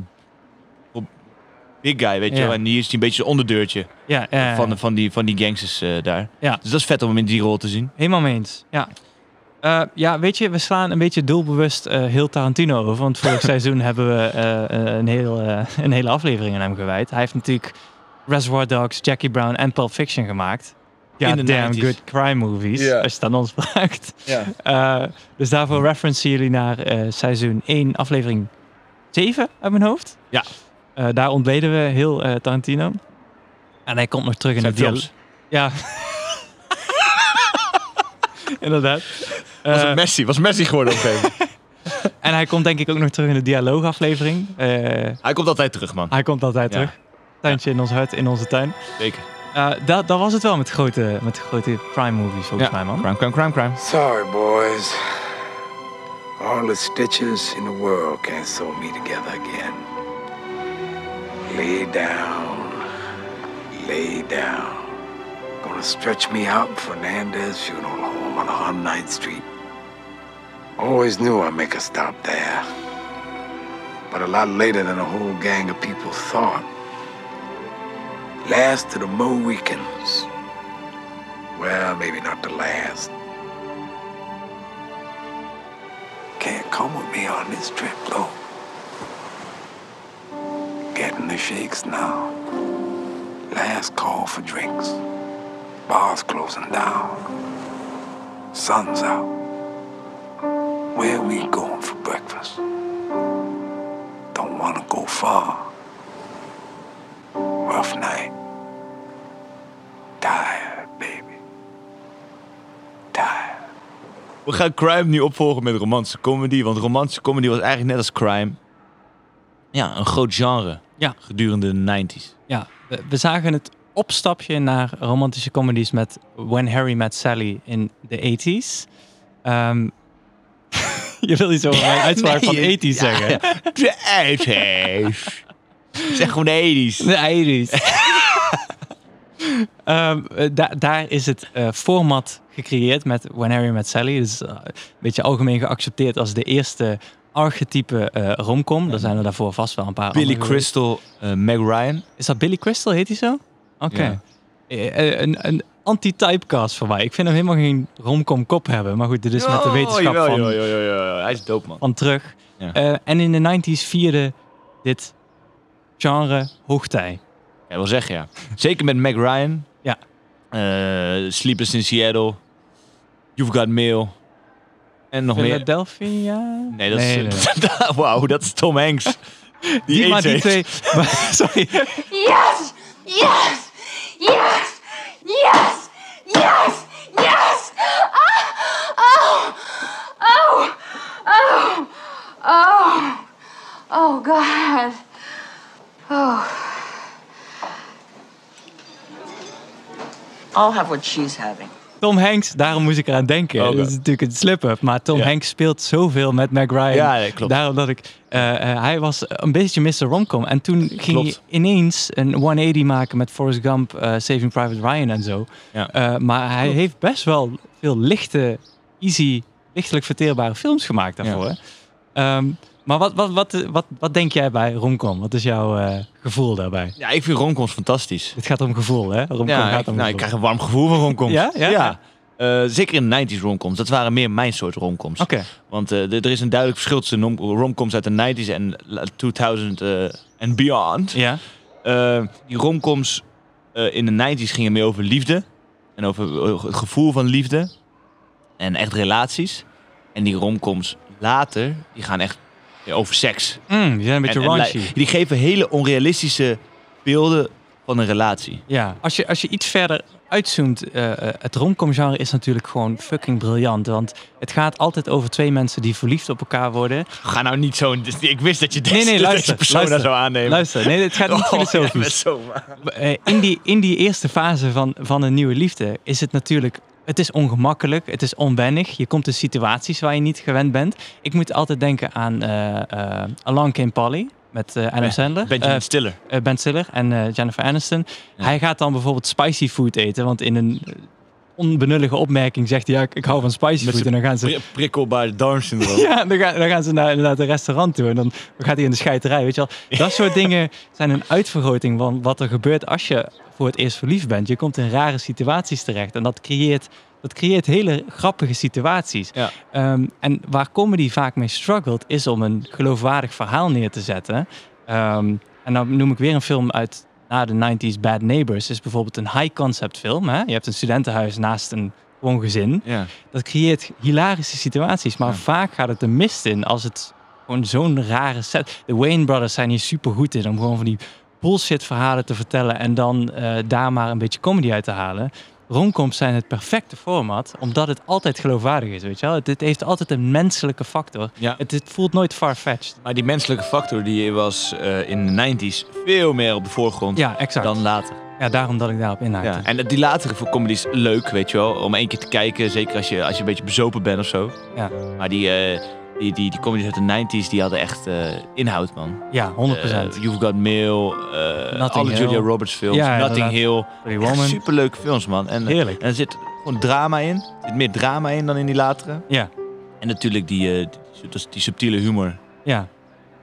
Big guy, weet je wel. En hier is hij een beetje een onderdeurtje Ja, van, van, die, van die gangsters eh, daar. Ja. Dus dat is vet om hem in die rol te zien. Helemaal mee eens. Ja. Ja, weet je, we slaan een beetje doelbewust heel Tarantino over. Want vorig (laughs) seizoen hebben we een, heel, een hele aflevering aan hem gewijd. Hij heeft natuurlijk Reservoir Dogs, Jackie Brown en Pulp Fiction gemaakt. Ja, In de damn 90s. good crime movies, Ja. als je het aan ons (laughs) vraagt. Ja. Eh, dus daarvoor referencen jullie naar eh, seizoen 1, aflevering 7 uit mijn hoofd. Ja. Eh, daar ontleden we heel eh, Tarantino. En hij komt nog terug in Zijn de dialoog. films. Ja. (laughs) Inderdaad. Was Eh, het Messi? Was Messi geworden op een gegeven moment. (laughs) en hij komt denk ik ook nog terug in de dialoogaflevering. Eh, Hij komt altijd terug, man. hij komt altijd Ja. terug. Tuintje in ons hart, in onze tuin. Zeker. Eh, dat, dat was het wel met grote, met grote crime movies volgens Ja. mij, man. Crime, crime, crime, crime. Sorry, boys. All the stitches in the world can't sew me together again. Lay down. Lay down. Gonna stretch me out in Fernandez Funeral Home on 109th Street. Always knew I'd make a stop there. But a lot later than a whole gang of people thought. Last of the Mohicans. Well, maybe not the last. Can't come with me on this trip, though. Getting the shakes now. Last call for drinks. Bars closing down. Sun's out. Where we going for breakfast? Don't wanna go far. Rough night. Tired, baby. Tired. We gaan crime nu opvolgen met romantische comedy. Want romantische comedy was eigenlijk net als crime. Ja, een groot genre. Ja. Gedurende de 90s. Ja, we, we zagen het opstapje naar romantische comedies met When Harry Met Sally in de 80s. Ehm, (laughs) je wil niet zo (laughs) een uitspraak van Nee, 80s ja, zeggen. ja. (laughs) De 80s. Zeg gewoon de 80s. De 80s. Eh, da- daar is het eh, format gecreëerd met When Harry Met Sally. Dus eh, een beetje algemeen geaccepteerd als de eerste archetype eh romcom. Er zijn er daarvoor vast wel een paar Billy. Crystal, Meg Ryan. Is dat Billy Crystal, heet hij zo? Oké. Ja. Een, een anti-typecast voor mij. Ik vind hem helemaal geen romcom kop hebben. Maar goed, dit is met de Oh, wetenschap jawel, van, jawel, jawel, jawel. Hij is dope, man. van terug. Ja. En in de 90s vierde dit genre hoogtij. Ja, wil zeggen, ja. Zeker met Meg Ryan. Ja. Eh, Sleepless in Seattle. You've Got Mail. En nog meer. Philadelphia? Nee, dat is... nee. (laughs) Wauw, dat is Tom Hanks. (laughs) Die, Die, maar AIDS die heeft. twee... (laughs) maar- sorry. Yes! Yes! Yes! Yes! Yes! Yes! Oh! Oh! Oh! Oh! Oh, God. Oh. I'll have what she's having. Tom Hanks, daarom moest ik eraan denken. Dat is natuurlijk een slip-up. Maar Tom Ja. Hanks speelt zoveel met Meg Ryan. Ja, ja, klopt. Daarom dat ik... eh, eh, hij was een beetje Mr. Romcom. En toen ging Klopt. hij ineens een 180 maken met Forrest Gump, eh, Saving Private Ryan en zo. Ja. Eh, maar hij heeft best wel veel lichte, easy, lichtelijk verteerbare films gemaakt daarvoor. Ehm, maar wat, wat, wat, wat, wat denk jij bij Romcom? Wat is jouw eh, gevoel daarbij? Ja, ik vind romcoms fantastisch. Het gaat om gevoel, hè? Romcom Ja, gaat ik, om nou, ik krijg een warm gevoel van romcoms. Ja? Ja? Eh, zeker in de 90s romcoms. Dat waren meer mijn soort romcoms. Oké. Want eh, er is een duidelijk verschil tussen rom- romcoms uit de 90s en la- 2000 eh, en beyond. Ja. Die romcoms in de 90s gingen meer over liefde. En over het gevoel van liefde. En echt relaties. En die romcoms later, die gaan echt over seks. Mm, die zijn een beetje En- raunchy. die geven hele onrealistische beelden van een relatie. Ja, als je, als je iets verder uitzoomt, eh, het romcom genre is natuurlijk gewoon fucking briljant. Want het gaat altijd over twee mensen die verliefd op elkaar worden. Ga nou niet zo... Ik wist dat je deze, Nee, nee, luister, persona luister. zou aannemen. Luister, nee, het gaat niet Oh, filosofisch. zo. Eh, in, die, in die eerste fase van, van een nieuwe liefde is het natuurlijk... Het is ongemakkelijk, het is onwennig. Je komt in situaties waar je niet gewend bent. Ik moet altijd denken aan Along Came Polly met eh Adam Sandler. Eh, Stiller. Ben Stiller en Jennifer Aniston. Ja. Hij gaat dan bijvoorbeeld spicy food eten, want in een onbenullige opmerking zegt hij ja, ik, ik hou van spicy food. En dan gaan ze Pri- prikkelbaar syndroom. (laughs) ja, dan gaan, dan gaan ze naar inderdaad een restaurant toe en dan gaat hij in de scheiterij. Weet je wel, dat soort dingen zijn een uitvergroting van wat er gebeurt als je voor het eerst verliefd bent. Je komt in rare situaties terecht en dat creëert, dat creëert hele grappige situaties. Ja. Ehm, en waar comedy vaak mee struggelt, is om een geloofwaardig verhaal neer te zetten. Ehm, en dan noem ik weer een film uit na de 90s, Bad Neighbors. is bijvoorbeeld een high concept film. Hè? Je hebt een studentenhuis naast een gewoon gezin Ja. dat creëert hilarische situaties. Maar Ja. vaak gaat het de mist in als het gewoon zo'n rare set. De Wayne Brothers zijn hier super goed in om gewoon van die bullshit verhalen te vertellen en dan eh, daar maar een beetje comedy uit te halen. Romcoms zijn het perfecte format, omdat het altijd geloofwaardig is, weet je wel. Het, het heeft altijd een menselijke factor. Ja. Het, het voelt nooit far-fetched. Maar die menselijke factor die was eh, in de 90s veel meer op de voorgrond Ja, exact. dan later. Ja, daarom dat ik daarop inhaakte. Ja. En die latere voor comedy is leuk, weet je wel. Om één keer te kijken, zeker als je, als je een beetje bezopen bent of zo. Ja. Maar die, eh die, die, die comedies uit de 90s, die hadden echt eh, inhoud, man. Ja, 100%. Eh, You've Got Mail, Notting alle Hill. Julia Roberts films, Ja, inderdaad. Hill. Woman. superleuke films, man. En, Heerlijk. en er zit gewoon drama in. Er zit meer drama in dan in die latere. Ja. En natuurlijk die, die, die, subtiele humor. Ja.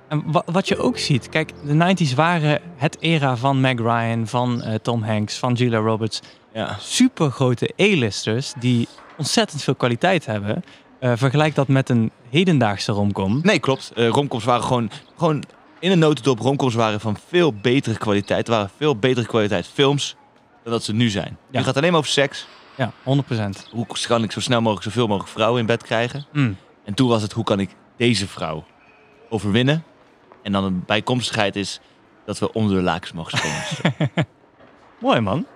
En wa- wat je ook ziet, kijk, de 90s waren het era van Meg Ryan, van Tom Hanks, van Julia Roberts. Ja. Super grote A-listers die ontzettend veel kwaliteit hebben. Eh, vergelijk dat met een hedendaagse romcom. Nee, klopt. Romcoms waren gewoon, gewoon in een notendop. Romcoms waren van veel betere kwaliteit. Het waren veel betere kwaliteit films dan dat ze nu zijn. Ja. Nu gaat alleen maar over seks. Ja, 100%. Hoe kan ik zo snel mogelijk zoveel mogelijk vrouwen in bed krijgen? Mm. En toen was het hoe kan ik deze vrouw overwinnen? En dan een bijkomstigheid is dat we onder de lakens mogen springen. (laughs) Mooi man.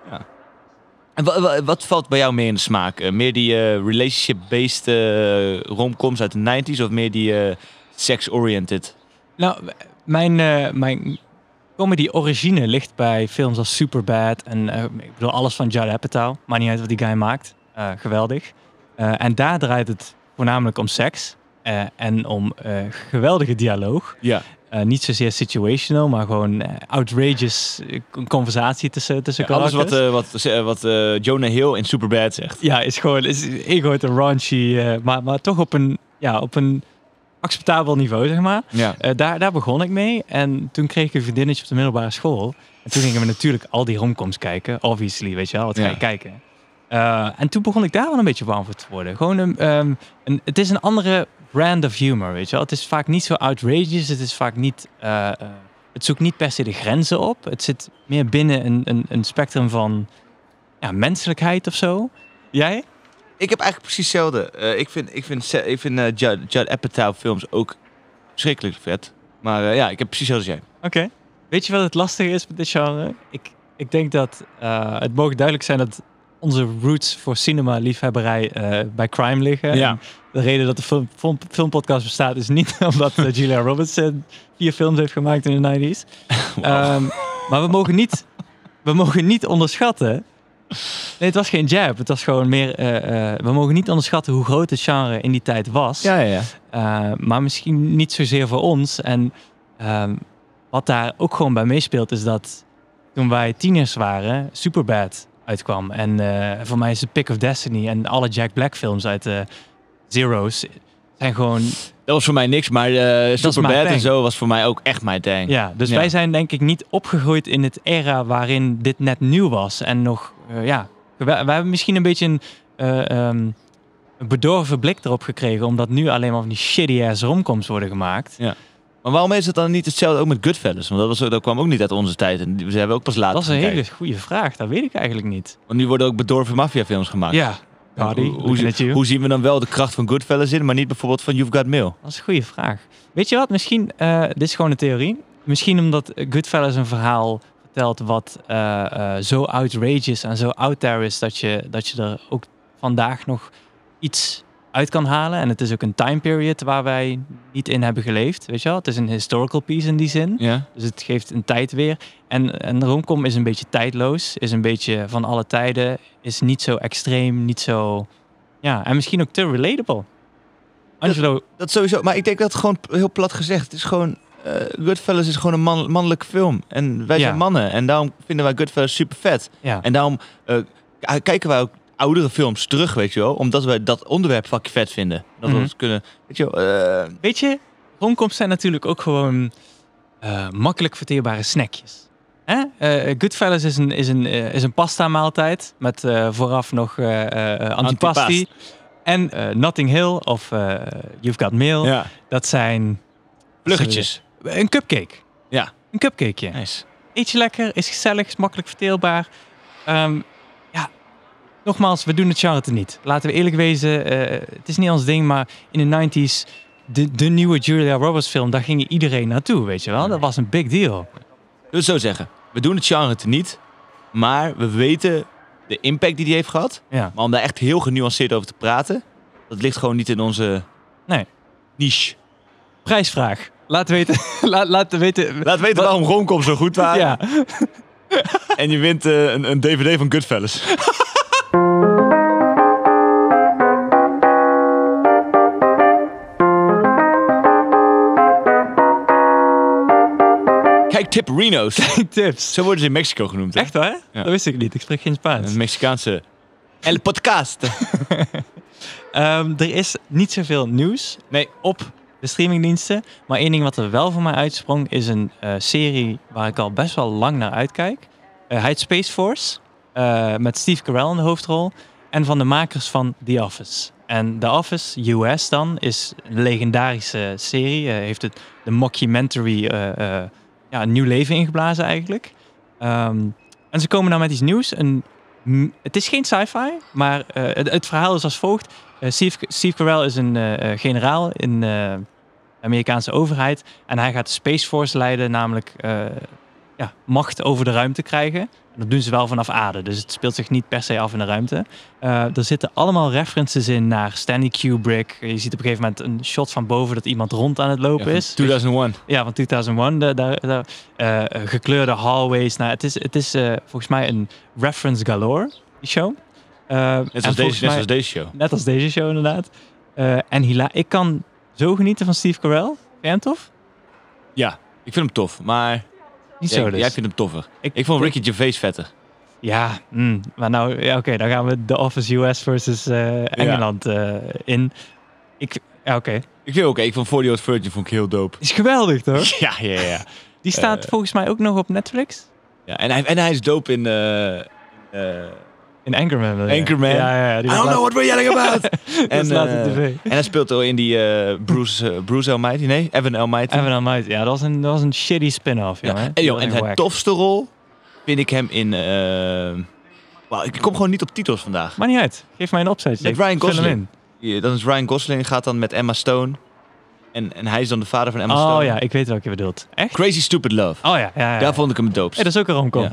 En wat, valt bij jou meer in de smaak? Eh, meer die eh, relationship-based eh, romcoms uit de 90s of meer die sex-oriented? Nou, mijn, mijn comedy origine ligt bij films als Superbad en ik bedoel alles van Judd Apatow. Maar niet uit wat die guy maakt. Geweldig. En daar draait het voornamelijk om seks en om geweldige dialoog. Ja. Eh, niet zozeer situational, maar gewoon eh, outrageous eh, conversatie tussen, tussen alles wat, eh, wat, wat Jonah Hill in Superbad zegt. Ja, is gewoon is één grote raunchy, maar, maar toch op een, ja, op een acceptabel niveau, zeg maar. Ja. Daar, daar begon ik mee. En toen kreeg ik een vriendinnetje op de middelbare school. En toen gingen we natuurlijk al die romcoms kijken. Obviously, weet je wel. Wat ga Ja. je kijken? Eh, en toen begon ik daar wel een beetje warm voor te worden. Gewoon een, ehm, een, het is een andere brand of humor, weet je wel. Het is vaak niet zo outrageous. Het is vaak niet... eh, eh, het zoekt niet per se de grenzen op. Het zit meer binnen een, een, een spectrum van ja, menselijkheid of zo. Jij? Ik heb eigenlijk precies hetzelfde. Eh, ik vind, ik vind, ik vind eh, Judd, Judd Apatow films ook verschrikkelijk vet. Maar ja, ik heb precies hetzelfde als jij. Oké. Weet je wat het lastige is met dit genre? Ik, ik denk dat het mogen duidelijk zijn dat onze roots voor cinema-liefhebberij eh, bij crime liggen. Ja. En de reden dat de film, film, filmpodcast bestaat is niet (laughs) omdat eh, Julia Roberts eh, vier films heeft gemaakt in de 90s. (laughs) Ehm, maar we mogen, niet, we mogen niet onderschatten Nee, het was geen jab. Het was gewoon meer... we mogen niet onderschatten hoe groot het genre in die tijd was. Ja, ja, ja. Uh, maar misschien niet zozeer voor ons. En um, wat daar ook gewoon bij meespeelt is dat toen wij tieners waren, Superbad uitkwam. En uh, voor mij is The Pick of Destiny en alle Jack Black films uit de Zero's zijn gewoon... Dat was voor mij niks, maar uh, Superbad en zo was voor mij ook echt mijn ding. Ja, dus ja. wij zijn denk ik niet opgegroeid in het era waarin dit net nieuw was. En nog, uh, ja, wij, wij, hebben misschien een beetje een... Um, een bedorven blik erop gekregen, omdat nu alleen maar van die shitty ass romcoms worden gemaakt. Ja. Maar waarom is het dan niet hetzelfde ook met Goodfellas? Want dat, was, dat kwam ook niet uit onze tijd. En ze hebben ook pas later. Dat is een hele goede vraag. Dat weet ik eigenlijk niet. Want nu worden ook bedorven maffiafilms gemaakt. Ja. Party, hoe, hoe, hoe, zien we dan wel de kracht van Goodfellas in, maar niet bijvoorbeeld van You've Got Mail? Dat is een goede vraag. Weet je wat? Misschien, uh, dit is gewoon een theorie. Misschien omdat Goodfellas een verhaal vertelt wat uh, uh, zo outrageous en zo out there is dat je, dat je er ook vandaag nog iets uit kan halen. En het is ook een time period waar wij niet in hebben geleefd. Weet je wel? Het is een historical piece in die zin. Ja. Dus het geeft een tijd weer. En, en romcom is een beetje tijdloos. Is een beetje van alle tijden. Is niet zo extreem, niet zo... Ja, en misschien ook te relatable. Angelo... Dat, dat sowieso. Maar ik denk dat gewoon heel plat gezegd. Het is gewoon... Uh, Goodfellas is gewoon een man, mannelijke film. En wij Ja. zijn mannen. En daarom vinden wij Goodfellas super vet. Ja. En daarom uh, k- kijken wij ook oudere films terug, weet je wel. Omdat wij dat onderwerp fucking vet vinden. Dat we Mhm. ons kunnen... Weet je wel... eh, Weet je, romcoms zijn natuurlijk ook gewoon eh, makkelijk verteerbare snackjes. Hè? Eh, Goodfellas is een, is een, is een pasta maaltijd met vooraf nog antipasti. Antipast. En Notting Hill of You've Got Mail, ja. dat zijn... Pluggetjes. Een cupcake. Ja. Een cupcakeje. Nice. Eet je lekker, is gezellig, is makkelijk verteerbaar. Ehm, nogmaals, we doen het genre te niet. Laten we eerlijk wezen, eh, het is niet ons ding, maar in de 90s, de, de nieuwe Julia Roberts film, daar ging iedereen naartoe, weet je wel. Dat was een big deal. Het zo zeggen. We doen het genre te niet. Maar we weten de impact die die heeft gehad. Ja. Maar om daar echt heel genuanceerd over te praten... Dat ligt gewoon niet in onze Nee. niche. Prijsvraag. Laat weten, (laughs) laat, laat weten. Laat weten Wat- waarom romcoms zo goed waren. Ja. En je wint eh, een, een DVD van Goodfellas. (laughs) Kijk, Tip. (laughs) Zo worden ze in Mexico genoemd. hè? Echt waar? Ja. Dat wist ik niet. Ik spreek geen Spaans. Een Mexicaanse El Podcast. (laughs) Ehm, er is niet zoveel nieuws Nee. op de streamingdiensten. Maar één ding wat er wel voor mij uitsprong is een eh, serie waar ik al best wel lang naar uitkijk. Hij heet Space Force. eh, met Steve Carell in de hoofdrol. En van de makers van The Office. En The Office US dan is een legendarische serie. Heeft het de mockumentary ja, een nieuw leven ingeblazen eigenlijk. Ehm, en ze komen nou met iets nieuws. Een, het is geen sci-fi, maar eh, het, verhaal is als volgt. Eh, Steve, Steve Carell is een eh, generaal in de Amerikaanse overheid. En hij gaat de Space Force leiden, namelijk ja, macht over de ruimte krijgen. En dat doen ze wel vanaf aarde, dus het speelt zich niet per se af in de ruimte. Eh, er zitten allemaal references in naar Stanley Kubrick. Je ziet op een gegeven moment een shot van boven dat iemand rond aan het lopen Ja, is. 2001. Ja, van 2001. De, eh, gekleurde hallways. Nou, het is, het is eh, volgens mij een reference galore, die show. Net volgens deze, net zoals deze show. Net als deze show inderdaad. En hila ik kan zo genieten van Steve Carell. Vind jij hem tof? Ja, ik vind hem tof. Maar Niet jij, zo dus. jij vindt hem toffer. Ik, vond Ricky Gervais vetter. Ja, mm, maar nou, ja, oké, dan gaan we The Office US versus eh, Engeland eh, in. Ik, ja, oké. Ik vind ook, ik vond 40 Odd Virgin vond ik heel dope. Is geweldig, toch? (laughs) Ja, ja, ja. Die staat Eh. volgens mij ook nog op Netflix. ja en, hij, en hij is dope in... In Anchorman. wil je? Anchorman. Ja, ja, ja. I don't know what we're yelling about. (laughs) eh, tv. en hij speelt ook in die eh, Bruce, eh, Bruce Almighty. Nee, Evan Almighty. Evan Almighty. Ja, dat was een, dat was een shitty spin-off, ja. jongen. En, joh, en zijn tofste rol vind ik hem in... eh, ik kom gewoon niet op titels vandaag. Maar niet uit. Geef mij een opzetje. Met Ryan Gosling. in. Ja, Dan is Ryan Gosling gaat dan met Emma Stone. En, en hij is dan de vader van Emma Oh Stone. ja, ik weet welke je bedoelt. Echt? Crazy Stupid Love. Oh ja, ja, ja. Daar vond ik hem doopst. Hey, dat is ook een romcom. (laughs)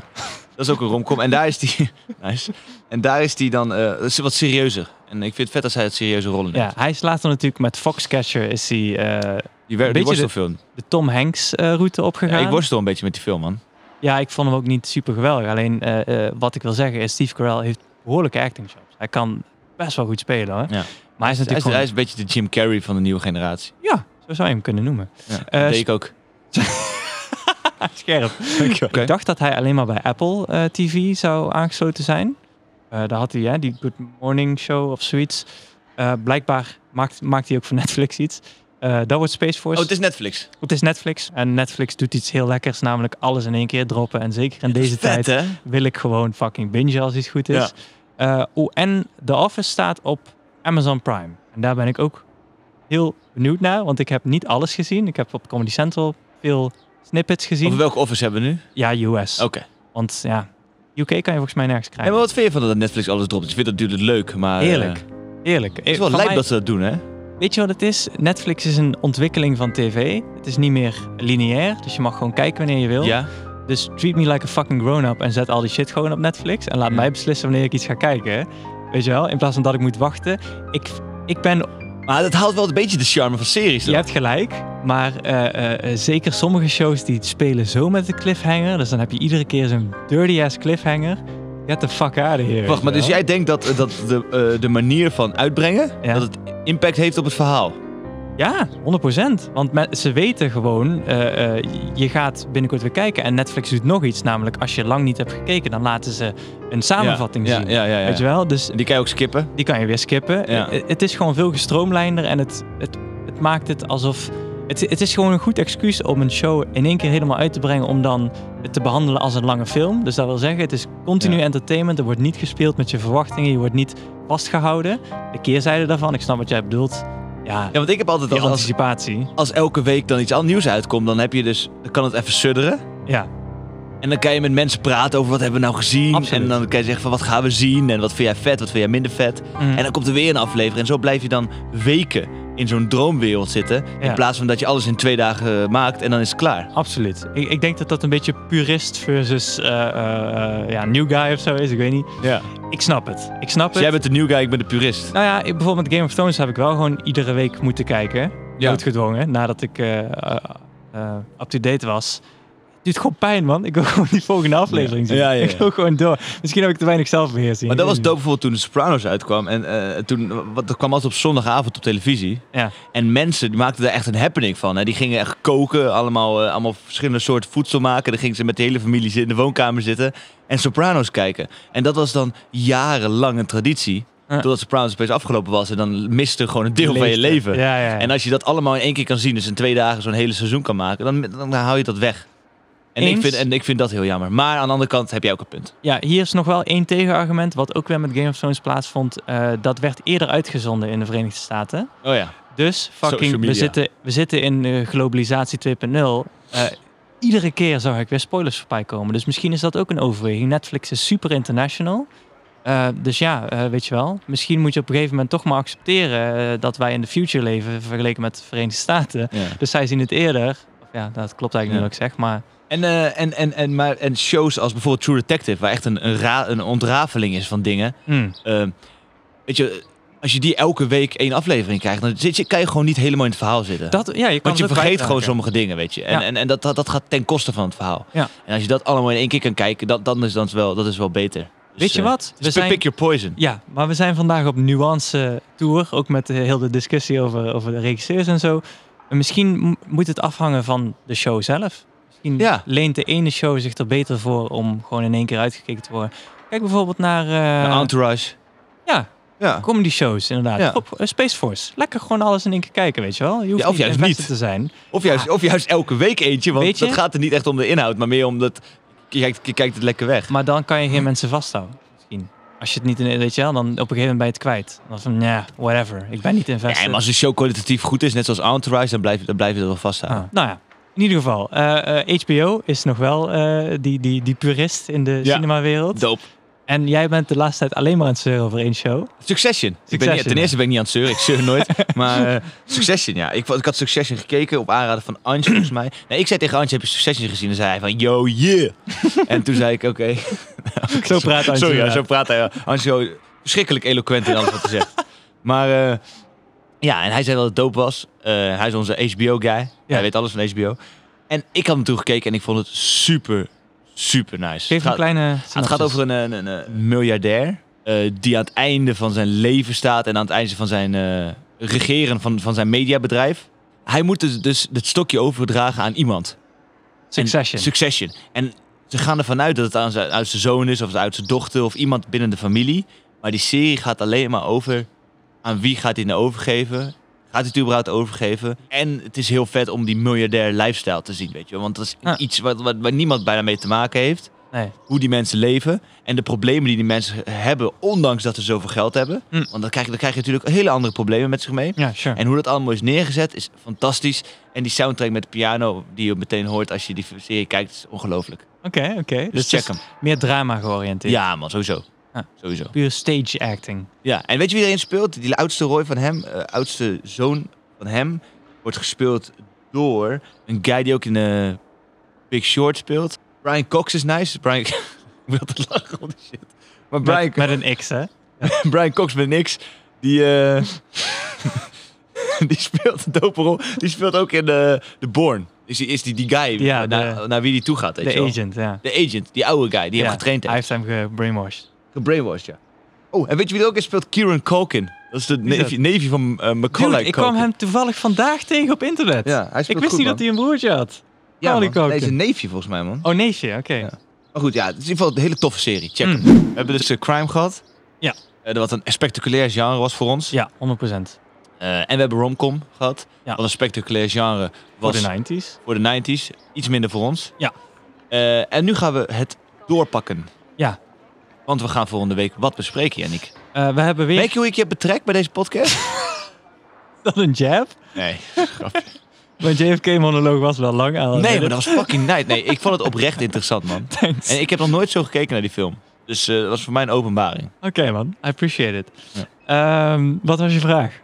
Ja. Dat is ook een romcom. En daar is die... (laughs) nice. En daar is die dan is wat serieuzer. En ik vind het vet als hij het serieuze rollen neemt. Ja, hij is later natuurlijk met Foxcatcher is hij eh, Die, wer- die beetje de- de Tom Hanks eh, route Ja, opgegaan. ik worstel een beetje met die film, man. Ja, ik vond hem ook niet super geweldig. Alleen wat ik wil zeggen is, Steve Carell heeft behoorlijke acting chops. Hij kan best wel goed spelen hoor. Ja. Maar hij is Hij natuurlijk hij is een beetje de Jim Carrey van de nieuwe generatie. Ja, zo zou je hem kunnen noemen. Ja, dat deed ik ook. (laughs) (laughs) Scherp. Ik dacht dat hij alleen maar bij Apple eh, TV zou aangesloten zijn. Eh, daar had hij hè, die Good Morning Show of zoiets. Eh, blijkbaar maakt, maakt hij ook voor Netflix iets. Dat wordt Space Force. Oh, het is Netflix. Het is Netflix. En Netflix doet iets heel lekkers, namelijk alles in één keer droppen. En zeker in deze vet, tijd hè? wil ik gewoon fucking bingen als iets goed is. Eh, oh, en The Office staat op Amazon Prime. En daar ben ik ook heel benieuwd naar, want ik heb niet alles gezien. Ik heb op Comedy Central veel snippets gezien. Over welke office hebben we nu? Ja, US. Oké. Want ja, UK kan je volgens mij nergens krijgen. maar wat vind je van dat Netflix alles dropt? Je vindt dat natuurlijk leuk, maar... Eh, Heerlijk. het is wel lijp mij- dat ze dat doen, hè? Weet je wat het is? Netflix is een ontwikkeling van tv. Het is niet meer lineair, dus je mag gewoon kijken wanneer je wil. Ja. Dus treat me like a fucking grown-up en zet al die shit gewoon op Netflix. En laat mij beslissen wanneer ik iets ga kijken. Weet je wel? In plaats van dat ik moet wachten. Ik, ik ben... Maar dat haalt wel een beetje de charme van series, Je hebt gelijk. Maar eh, eh, eh, zeker sommige shows die spelen zo met de cliffhanger. Dus dan heb je iedere keer zo'n dirty-ass cliffhanger. Get the fuck out of here. Wacht, maar dus jij denkt dat, dat de, de manier van uitbrengen, Ja. dat het impact heeft op het verhaal? Ja, 100%. Want ze weten gewoon, eh, eh, je gaat binnenkort weer kijken. En Netflix doet nog iets. Namelijk, als je lang niet hebt gekeken, dan laten ze een samenvatting ja, zien. Ja, ja, ja. Weet je wel? Dus Die kan je ook skippen. die kan je weer skippen. Eh, Het is gewoon veel gestroomlijnder en het, het, het maakt het alsof... Het, het is gewoon een goed excuus om een show in één keer helemaal uit te brengen om dan het te behandelen als een lange film. Dus dat wil zeggen, het is continu Ja. entertainment. Er wordt niet gespeeld met je verwachtingen. Je wordt niet vastgehouden. De keerzijde daarvan, ik snap wat jij bedoelt. Ja, Ja, want ik heb altijd die als, anticipatie. als elke week dan iets nieuws uitkomt, dan heb je dus, dan kan het even sudderen. Ja, En dan kan je met mensen praten over wat hebben we nou gezien. Absoluut. En dan kan je zeggen van wat gaan we zien en wat vind jij vet, wat vind jij minder vet. Mhm. En dan komt er weer een aflevering. En zo blijf je dan weken in zo'n droomwereld zitten. Ja. In plaats van dat je alles in twee dagen eh, maakt en dan is het klaar. absoluut. Ik, ik denk dat dat een beetje purist versus eh, ja, new guy of zo is. Ik weet niet. Ja. Ik snap het. Ik snap Dus het. jij bent de new guy, ik ben de purist. Nou ja, ik, bijvoorbeeld met Game of Thrones heb ik wel gewoon iedere week moeten kijken. Ja. Noodgedwongen, nadat ik eh, up-to-date was. Het doet gewoon pijn, man. Ik wil (laughs) gewoon die volgende aflevering zien. Ja, ja, ja. Ik wil gewoon door. Misschien heb ik te weinig zelfbeheersing. Maar dat was dope bijvoorbeeld toen de Sopranos uitkwam. En eh, toen, wat, dat kwam altijd op zondagavond op televisie. En mensen die maakten daar echt een happening van. Hè. Die gingen echt koken, allemaal, eh, allemaal verschillende soorten voedsel maken. Dan gingen ze met de hele familie zitten- in de woonkamer zitten en Sopranos kijken. En dat was dan jarenlang een traditie. Ja. Totdat Sopranos opeens afgelopen was en dan miste gewoon een deel van je leven. Ja, ja, ja. En als je dat allemaal in één keer kan zien, dus in twee dagen zo'n hele seizoen kan maken, dan, dan hou je dat weg. En ik, vind, en ik vind dat heel jammer. Maar aan de andere kant heb jij ook een punt. ja, hier is nog wel één tegenargument. Wat ook weer met Game of Thrones plaatsvond. Eh, dat werd eerder uitgezonden in de Verenigde Staten. Oh ja. Dus fucking, we zitten, we zitten in eh, globalisatie 2.0. Eh, iedere keer zag ik weer spoilers voorbij komen. Dus misschien is dat ook een overweging. Netflix is super international. Eh, dus ja, eh, weet je wel. Misschien moet je op een gegeven moment toch maar accepteren eh, dat wij in de future leven vergeleken met de Verenigde Staten. ja. Dus zij zien het eerder. Of ja, dat klopt eigenlijk Ja. niet wat ik zeg, maar En, eh, en, en, en, maar, en shows als bijvoorbeeld True Detective, waar echt een, een, ra- een ontrafeling is van dingen. hmm, eh, weet je, als je die elke week één aflevering krijgt, dan zit je, kan je gewoon niet helemaal in het verhaal zitten. dat, ja, je kan Want je vergeet gewoon sommige dingen, weet je. En, Ja. en, en dat, dat, dat gaat ten koste van het verhaal. Ja. En als je dat allemaal in één keer kan kijken, dat, dan is dat wel, dat is wel beter. Dus, Weet je eh, wat? Dus pick your poison. Ja, maar we zijn vandaag op nuance tour. Ook met de, heel de discussie over, over de regisseurs en zo. En misschien moet het afhangen van de show zelf. Misschien Ja. leent de ene show zich er beter voor om gewoon in één keer uitgekeken te worden. Kijk bijvoorbeeld naar eh entourage. ja, Ja. comedy shows inderdaad. Ja. Op eh, Space Force. Lekker gewoon alles in één keer kijken, weet je wel. Je hoeft Ja, of niet juist niet. te zijn. Of, juist, of juist elke week eentje, want dat gaat er niet echt om de inhoud, maar meer omdat je kijkt, je kijkt het lekker weg. Maar dan kan je geen mensen vasthouden. Misschien. Als je het niet in, weet je wel, dan op een gegeven moment ben je het kwijt. Dan van, ja, whatever. Ik ben niet invested. Ja, maar als een show kwalitatief goed is, net zoals Entourage, dan blijf, je- dan blijf je dat wel vasthouden. Ah, nou ja, in ieder geval. eh, eh, HBO is nog wel eh, die, die, die purist in de Ja. cinemawereld. Dope. En jij bent de laatste tijd alleen maar aan het zeuren over één show. Succession. Ik ben niet, Succession, ten eerste ben ik niet aan het zeuren, ik zeur nooit. (laughs) maar eh, Succession, ja. Ik, ik had Succession gekeken op aanraden van Ange, volgens mij. Nee, ik zei tegen Ange, heb je Succession gezien? En zei hij van, yo, yeah. (laughs) en toen zei ik, oké. Zo praat Sorry, ja, zo praat hij. ja. Verschrikkelijk eloquent in alles wat hij zegt. Maar eh, ja, en hij zei dat het dope was. Eh, hij is onze HBO-guy. Hij weet alles van HBO. En ik had hem toen gekeken en ik vond het super, super nice. Geef Het een gaat- kleine het gaat over een, een, een, een miljardair eh, die aan het einde van zijn leven staat en aan het einde van zijn eh, regeren van, van zijn mediabedrijf. Hij moet dus, dus het stokje overdragen aan iemand. Succession. En, succession. En ze gaan ervan uit dat het aan zijn, uit zijn zoon is of uit zijn dochter of iemand binnen de familie. Maar die serie gaat alleen maar over aan wie gaat hij nou overgeven. Gaat hij het überhaupt overgeven? En het is heel vet om die miljardair lifestyle te zien, weet je. Want dat is Ja. iets wat, wat, waar niemand bijna mee te maken heeft nee. hoe die mensen leven en de problemen die die mensen hebben, ondanks dat ze zoveel geld hebben. Hm. Want dan krijg, je, dan krijg je natuurlijk hele andere problemen met zich mee. Ja, sure. En hoe dat allemaal is neergezet is fantastisch. En die soundtrack met de piano die je meteen hoort als je die serie kijkt, is ongelooflijk. Oké, oké. Dus het check hem. Meer drama georiënteerd. Ja, man, sowieso. Ja. Sowieso. Puur stage acting. Ja, en weet je wie erin speelt? Die oudste Roy van hem, eh, oudste zoon van hem, wordt gespeeld door een guy die ook in de Big Short speelt. Brian Cox is nice. Brian, (laughs) ik wil altijd lachen om die shit. Maar Brian, Met, met een X, hè? (laughs) Brian Cox met niks. Die, eh, (laughs) die speelt een dope rol. Die speelt ook in de, de Born. Is die, is die, die guy Ja, naar, de- naar wie die toe gaat? Weet De je agent, ja. De agent, die oude guy die ja. hem getraind Hij heeft. heeft hem gebrainwashed. Gebrainwashed, ja. Oh, en weet je wie er ook in speelt? Kieran Culkin. Dat is de neefje, neefje van eh Macaulay Dude, ik kwam Culkin. hem toevallig vandaag tegen op internet. Ja, hij ik speelt wist goed, niet man. dat hij een broertje had. Ja, Macaulay man. Nee, Culkin. is een neefje volgens mij, man. Oh, neefje, oké. Ja. Maar goed, ja, het is in ieder geval een hele toffe serie. Check Mm. hem. We hebben dus eh, crime gehad. Ja. Eh, wat een spectaculair genre was voor ons. Ja, 100%. Eh, en we hebben romcom gehad. Ja. Wat een spectaculair genre Voor was de 90s. voor de 90s. Iets minder voor ons. Ja. Eh, en nu gaan we het doorpakken. Ja. Want we gaan volgende week wat bespreken, Yannick. Eh, we hebben weer Weet je hoe ik je betrek bij deze podcast? (laughs) dat een jab. Nee. (laughs) Mijn JFK-monoloog was wel lang aan. Nee, maar dat was fucking night. Nee, ik vond het oprecht interessant, man. (laughs) Thanks. En ik heb nog nooit zo gekeken naar die film. Dus eh, dat was voor mij een openbaring. Oké, man. I appreciate it. Ehm, wat was je vraag?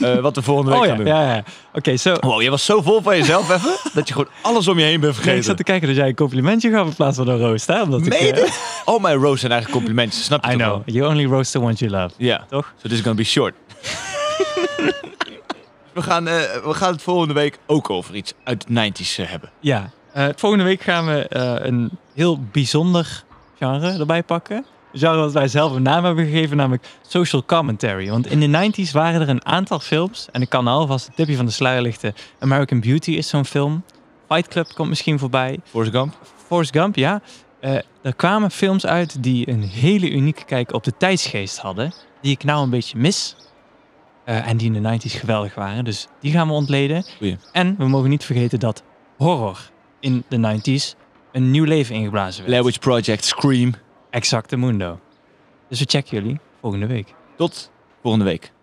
Eh, wat we volgende week Oh ja, gaan doen. ja, ja. Oké, zo. Wow, je was zo vol van jezelf even, (laughs) dat je gewoon alles om je heen bent Nee, vergeten. ik zat te kijken dat jij een complimentje gaf in plaats van een roast, hè? Omdat ik, eh, dit? Al mijn roasts zijn eigenlijk complimentjes, snap je I know. wel? You only roast the ones you love. Ja. Toch? So this is gonna be short. (laughs) we, gaan, eh, we gaan het volgende week ook over iets uit de 90s eh, hebben. Ja. Volgende week gaan we een heel bijzonder genre erbij pakken. Genre wat wij zelf een naam hebben gegeven, namelijk social commentary. Want in de 90s waren er een aantal films. En ik kan alvast het tipje van de sluier lichten. American Beauty is zo'n film. Fight Club komt misschien voorbij. Forrest Gump? Forrest Gump, ja. Eh, er kwamen films uit die een hele unieke kijk op de tijdsgeest hadden. Die ik nou een beetje mis. Eh, en die in de 90s geweldig waren. Dus die gaan we ontleden. Goeie. En we mogen niet vergeten dat horror in de 90s een nieuw leven ingeblazen werd. Blair Witch Project, Scream. Exacte mundo. Dus we checken jullie volgende week. Tot volgende week.